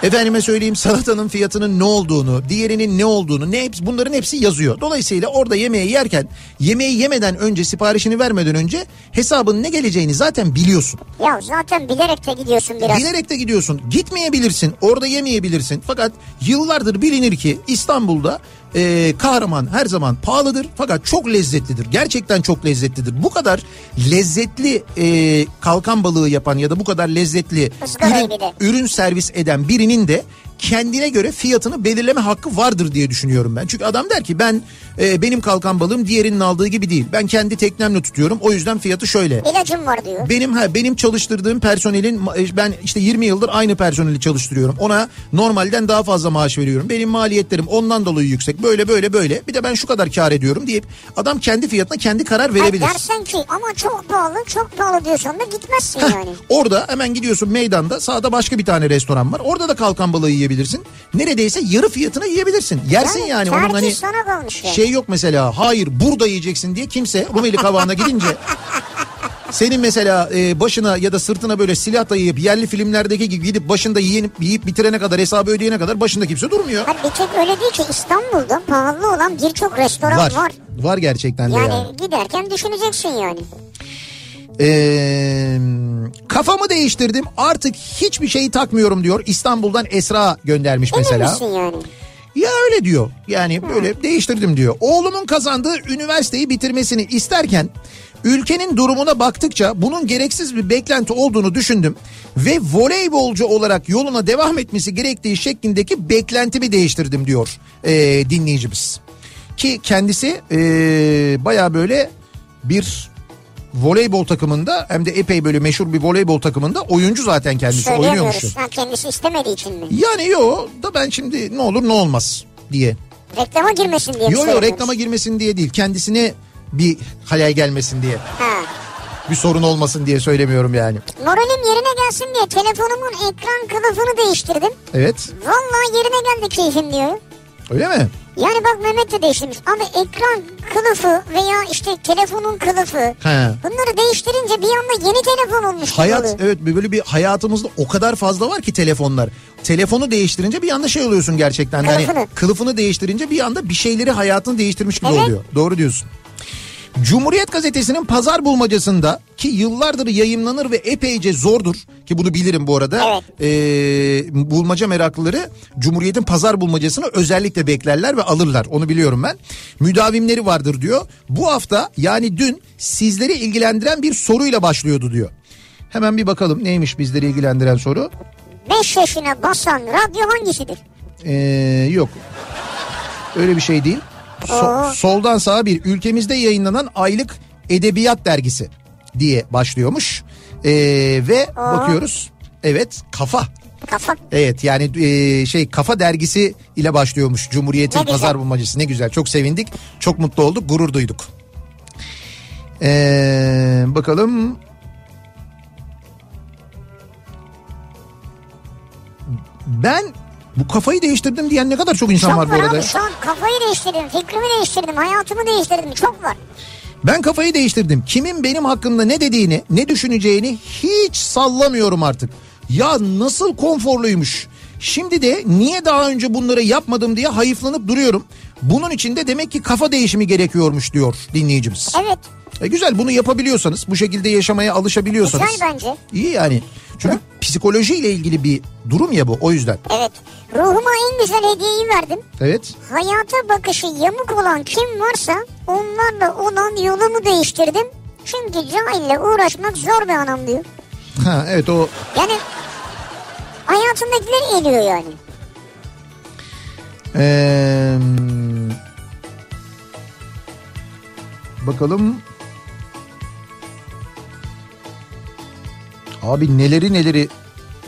Efendime söyleyeyim salatanın fiyatının ne olduğunu, diğerinin ne olduğunu, ne hepsi bunların hepsi yazıyor. Dolayısıyla orada yemeği yerken yemeği yemeden önce siparişini vermeden önce hesabın ne geleceğini zaten biliyorsun. Ya zaten bilerek de gidiyorsun biraz. Bilerek de gidiyorsun. Gitmeyebilirsin. Orada yemeyebilirsin. Fakat yıllardır bilinir ki İstanbul'da e, kahraman her zaman pahalıdır fakat çok lezzetlidir. Gerçekten çok lezzetlidir. Bu kadar lezzetli e, kalkan balığı yapan ya da bu kadar lezzetli ürün, ürün servis eden birinin de kendine göre fiyatını belirleme hakkı vardır diye düşünüyorum ben. Çünkü adam der ki ben e, benim kalkan balığım diğerinin aldığı gibi değil. Ben kendi teknemle tutuyorum. O yüzden fiyatı şöyle. İlacım var diyor. Benim ha benim çalıştırdığım personelin ma- ben işte 20 yıldır aynı personeli çalıştırıyorum. Ona normalden daha fazla maaş veriyorum. Benim maliyetlerim ondan dolayı yüksek. Böyle böyle böyle. Bir de ben şu kadar kar ediyorum deyip adam kendi fiyatına kendi karar Ha, verebilir. dersen ki ama çok pahalı çok pahalı diyorsan da gitmezsin yani. Orada hemen gidiyorsun meydanda sağda başka bir tane restoran var. Orada da kalkan balığı yiyebilirsin. Neredeyse yarı fiyatına yiyebilirsin. Yersin yani. Yani Onun hani şey yok mesela hayır burada yiyeceksin diye kimse Rumeli Kavağı'na gidince senin mesela e, başına ya da sırtına böyle silah dayayıp yerli filmlerdeki gibi gidip başında yiyip, yiyip bitirene kadar hesabı ödeyene kadar başında kimse durmuyor. Ha, bir tek öyle değil ki İstanbul'da pahalı olan birçok restoran Var. var. Var gerçekten de Yani yani. giderken düşüneceksin yani. Ee, kafamı değiştirdim artık hiçbir şeyi takmıyorum diyor. İstanbul'dan Esra göndermiş Emin mesela. misin yani? Ya öyle diyor. Yani böyle değiştirdim diyor. Oğlumun kazandığı üniversiteyi bitirmesini isterken ülkenin durumuna baktıkça bunun gereksiz bir beklenti olduğunu düşündüm ve voleybolcu olarak yoluna devam etmesi gerektiği şeklindeki beklentimi değiştirdim diyor ee, dinleyicimiz. Ki kendisi ee, baya böyle bir voleybol takımında hem de epey böyle meşhur bir voleybol takımında oyuncu zaten kendisi oynuyormuş. Ha, kendisi istemediği için mi? Yani yo da ben şimdi ne olur ne olmaz diye. Reklama girmesin diye Yo yo reklama girmesin diye değil. Kendisine bir hayal gelmesin diye. Ha. Bir sorun olmasın diye söylemiyorum yani. Moralim yerine gelsin diye telefonumun ekran kılıfını değiştirdim. Evet. Vallahi yerine geldi keyfim diyor. Öyle mi? Yani bak Mehmet de değiştirmiş. Abi ekran kılıfı veya işte telefonun kılıfı. He. Bunları değiştirince bir anda yeni telefon olmuş. gibi Hayat oluyor. evet böyle bir hayatımızda o kadar fazla var ki telefonlar. Telefonu değiştirince bir anda şey oluyorsun gerçekten. Yani Kılıfını. kılıfını değiştirince bir anda bir şeyleri hayatını değiştirmiş gibi Evet. oluyor. Doğru diyorsun. Cumhuriyet Gazetesi'nin pazar bulmacasında ki yıllardır yayınlanır ve epeyce zordur ki bunu bilirim bu arada. Ee, bulmaca meraklıları Cumhuriyet'in pazar bulmacasını özellikle beklerler ve alırlar onu biliyorum ben. Müdavimleri vardır diyor. Bu hafta yani dün sizleri ilgilendiren bir soruyla başlıyordu diyor. Hemen bir bakalım neymiş bizleri ilgilendiren soru. 5 yaşına basan radyo hangisidir? Ee, yok öyle bir şey değil. So- soldan sağa bir ülkemizde yayınlanan aylık edebiyat dergisi diye başlıyormuş. Ee, ve bakıyoruz evet kafa. Kafa. Evet yani e, şey kafa dergisi ile başlıyormuş Cumhuriyet'in Ne pazar bulmacası ne güzel çok sevindik çok mutlu olduk gurur duyduk. Ee, bakalım ben bu kafayı değiştirdim diyen ne kadar çok insan Çok var bu var arada. abi şu an kafayı değiştirdim, fikrimi değiştirdim, hayatımı değiştirdim. Çok var. Ben kafayı değiştirdim. Kimin benim hakkımda ne dediğini, ne düşüneceğini hiç sallamıyorum artık. Ya nasıl konforluymuş. Şimdi de niye daha önce bunları yapmadım diye hayıflanıp duruyorum. Bunun için de demek ki kafa değişimi gerekiyormuş diyor dinleyicimiz. Evet. E güzel bunu yapabiliyorsanız, bu şekilde yaşamaya alışabiliyorsanız. Güzel bence. İyi yani. Çünkü psikolojiyle ilgili bir durum ya bu o yüzden. Evet. Ruhuma en güzel hediyeyi verdim. Evet. Hayata bakışı yamuk olan kim varsa onlarla olan yolumu değiştirdim. Çünkü cahille uğraşmak zor bir anam diyor. Ha evet o Yani hayatındakileri eliyor yani. Ee, bakalım. Abi neleri neleri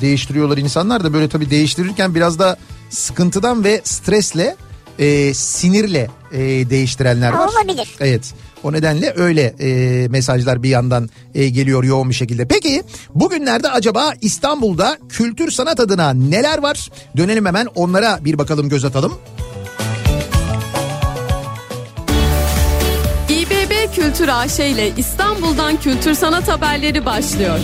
değiştiriyorlar insanlar da böyle tabii değiştirirken biraz da sıkıntıdan ve stresle e, sinirle e, değiştirenler var. Olabilir. Evet. O nedenle öyle e, mesajlar bir yandan e, geliyor yoğun bir şekilde. Peki bugünlerde acaba İstanbul'da kültür sanat adına neler var? Dönelim hemen onlara bir bakalım göz atalım. İBB Kültür AŞ ile İstanbul'dan kültür sanat haberleri başlıyor.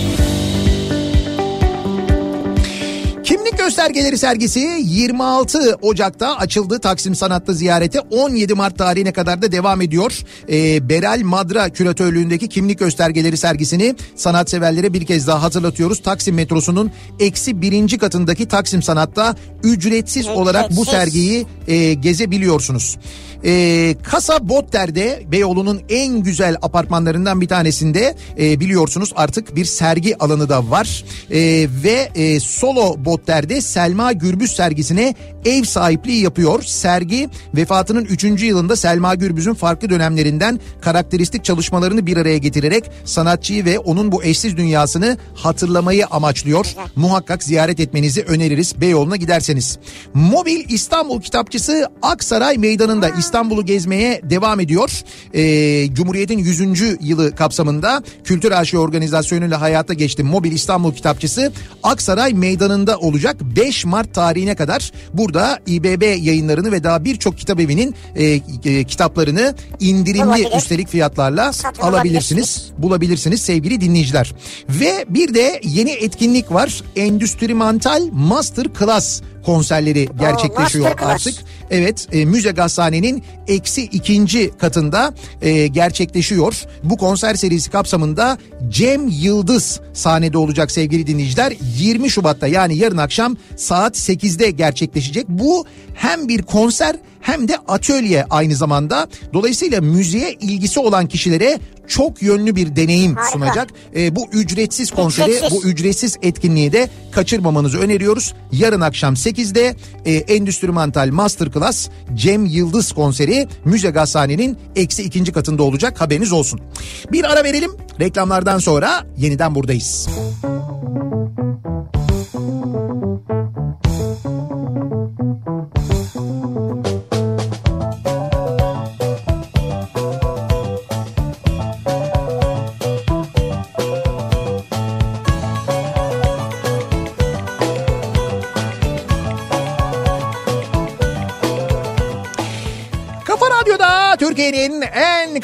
Kimlik göstergeleri sergisi 26 Ocak'ta açıldı. Taksim Sanat'ta ziyarete 17 Mart tarihine kadar da devam ediyor. Ee, Beral Madra küratörlüğündeki kimlik göstergeleri sergisini sanatseverlere bir kez daha hatırlatıyoruz. Taksim metrosunun eksi birinci katındaki Taksim Sanat'ta ücretsiz olarak bu sergiyi e, gezebiliyorsunuz. E, Kasa Botter'de Beyoğlu'nun en güzel apartmanlarından bir tanesinde e, biliyorsunuz artık bir sergi alanı da var. E, ve e, Solo Botter'de Selma Gürbüz sergisine ev sahipliği yapıyor. Sergi vefatının 3. yılında Selma Gürbüz'ün farklı dönemlerinden karakteristik çalışmalarını bir araya getirerek sanatçıyı ve onun bu eşsiz dünyasını hatırlamayı amaçlıyor. Muhakkak ziyaret etmenizi öneririz Beyoğlu'na giderseniz. Mobil İstanbul kitapçısı Aksaray Meydanı'nda İstanbul'u gezmeye devam ediyor. Ee, Cumhuriyet'in 100. yılı kapsamında Kültür Arşivi organizasyonuyla hayata geçti. Mobil İstanbul kitapçısı Aksaray Meydanı'nda olacak 5 Mart tarihine kadar. Burada İBB yayınlarını ve daha birçok kitap evinin e, e, kitaplarını indirimli Olabilir. üstelik fiyatlarla Satın alabilirsiniz bulabilirsiniz sevgili dinleyiciler. Ve bir de yeni etkinlik var. Endüstrimental Master Class konserleri gerçekleşiyor masterclass. artık. Evet e, Müze Gazhane'nin eksi ikinci katında e, gerçekleşiyor. Bu konser serisi kapsamında Cem Yıldız sahnede olacak sevgili dinleyiciler. 20 Şubat'ta yani yarın akşam saat 8'de gerçekleşecek. Bu hem bir konser hem de atölye aynı zamanda. Dolayısıyla müziğe ilgisi olan kişilere çok yönlü bir deneyim Harika. sunacak. E, bu ücretsiz konseri, Ücretsiz. bu ücretsiz etkinliği de kaçırmamanızı öneriyoruz. Yarın akşam 8'de e, Endüstrimental Masterclass Cem Yıldız konseri Müze Gazhane'nin eksi ikinci katında olacak haberiniz olsun. Bir ara verelim reklamlardan sonra yeniden buradayız. Kafa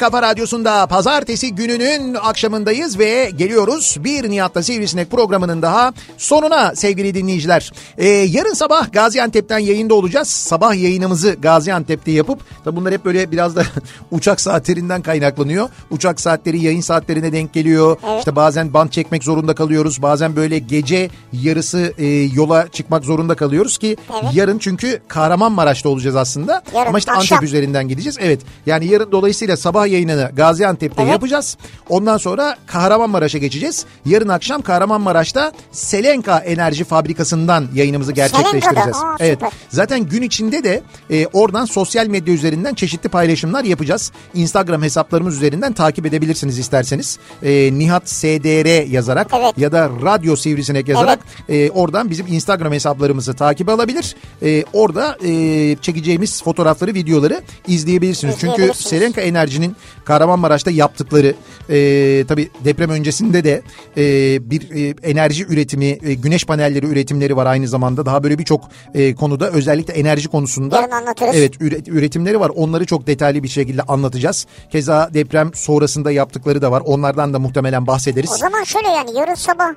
kafa radyosunda pazartesi gününün akşamındayız ve geliyoruz bir Nihat'la Sivrisinek programının daha sonuna sevgili dinleyiciler. Ee, yarın sabah Gaziantep'ten yayında olacağız. Sabah yayınımızı Gaziantep'te yapıp da bunlar hep böyle biraz da uçak saatlerinden kaynaklanıyor. Uçak saatleri yayın saatlerine denk geliyor. İşte bazen band çekmek zorunda kalıyoruz. Bazen böyle gece yarısı e, yola çıkmak zorunda kalıyoruz ki Evet. yarın çünkü Kahramanmaraş'ta olacağız aslında. Yarın Ama işte akşam. Antep üzerinden gideceğiz. Evet yani yarın dolayısıyla sabah yayınını Gaziantep'te Evet. yapacağız. Ondan sonra Kahramanmaraş'a geçeceğiz. Yarın akşam Kahramanmaraş'ta Selenka Enerji Fabrikası'ndan yayınımızı gerçekleştireceğiz. Aa, evet. süper. Zaten gün içinde de e, oradan sosyal medya üzerinden çeşitli paylaşımlar yapacağız. Instagram hesaplarımız üzerinden takip edebilirsiniz isterseniz. E, Nihat SDR yazarak Evet. ya da Radyo Sivrisinek yazarak e, oradan bizim Instagram hesaplarımızı takip alabilir. E, orada e, çekeceğimiz fotoğrafları, videoları izleyebilirsiniz. Çünkü. Selenka Enerji'nin Kahramanmaraş'ta yaptıkları e, tabii deprem öncesinde de e, bir e, enerji üretimi, e, güneş panelleri üretimleri var aynı zamanda. Daha böyle birçok e, konuda özellikle enerji konusunda Yarın anlatırız. Evet üret- üretimleri var. Onları çok detaylı bir şekilde anlatacağız. Keza deprem sonrasında yaptıkları da var. Onlardan da muhtemelen bahsederiz. O zaman şöyle yani yarın sabah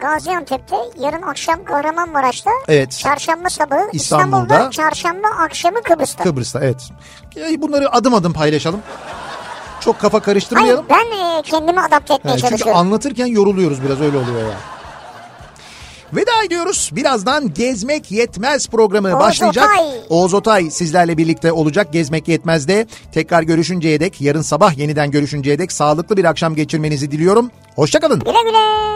Gaziantep'te, yarın akşam Kahramanmaraş'ta, Evet. çarşamba sabahı İstanbul'da, İstanbul'da, çarşamba akşamı Kıbrıs'ta. Kıbrıs'ta evet. Ya Bunları adım adım paylaşalım. Çok kafa Hayır karıştırmayalım. ben e, kendimi adapte etmeye çünkü çalışıyorum. anlatırken yoruluyoruz biraz öyle oluyor ya. Veda ediyoruz. Birazdan Gezmek Yetmez programı Oğuz başlayacak. Otay. Oğuz Otay sizlerle birlikte olacak Gezmek Yetmez'de. Tekrar görüşünceye dek, yarın sabah yeniden görüşünceye dek sağlıklı bir akşam geçirmenizi diliyorum. Hoşçakalın. Güle güle.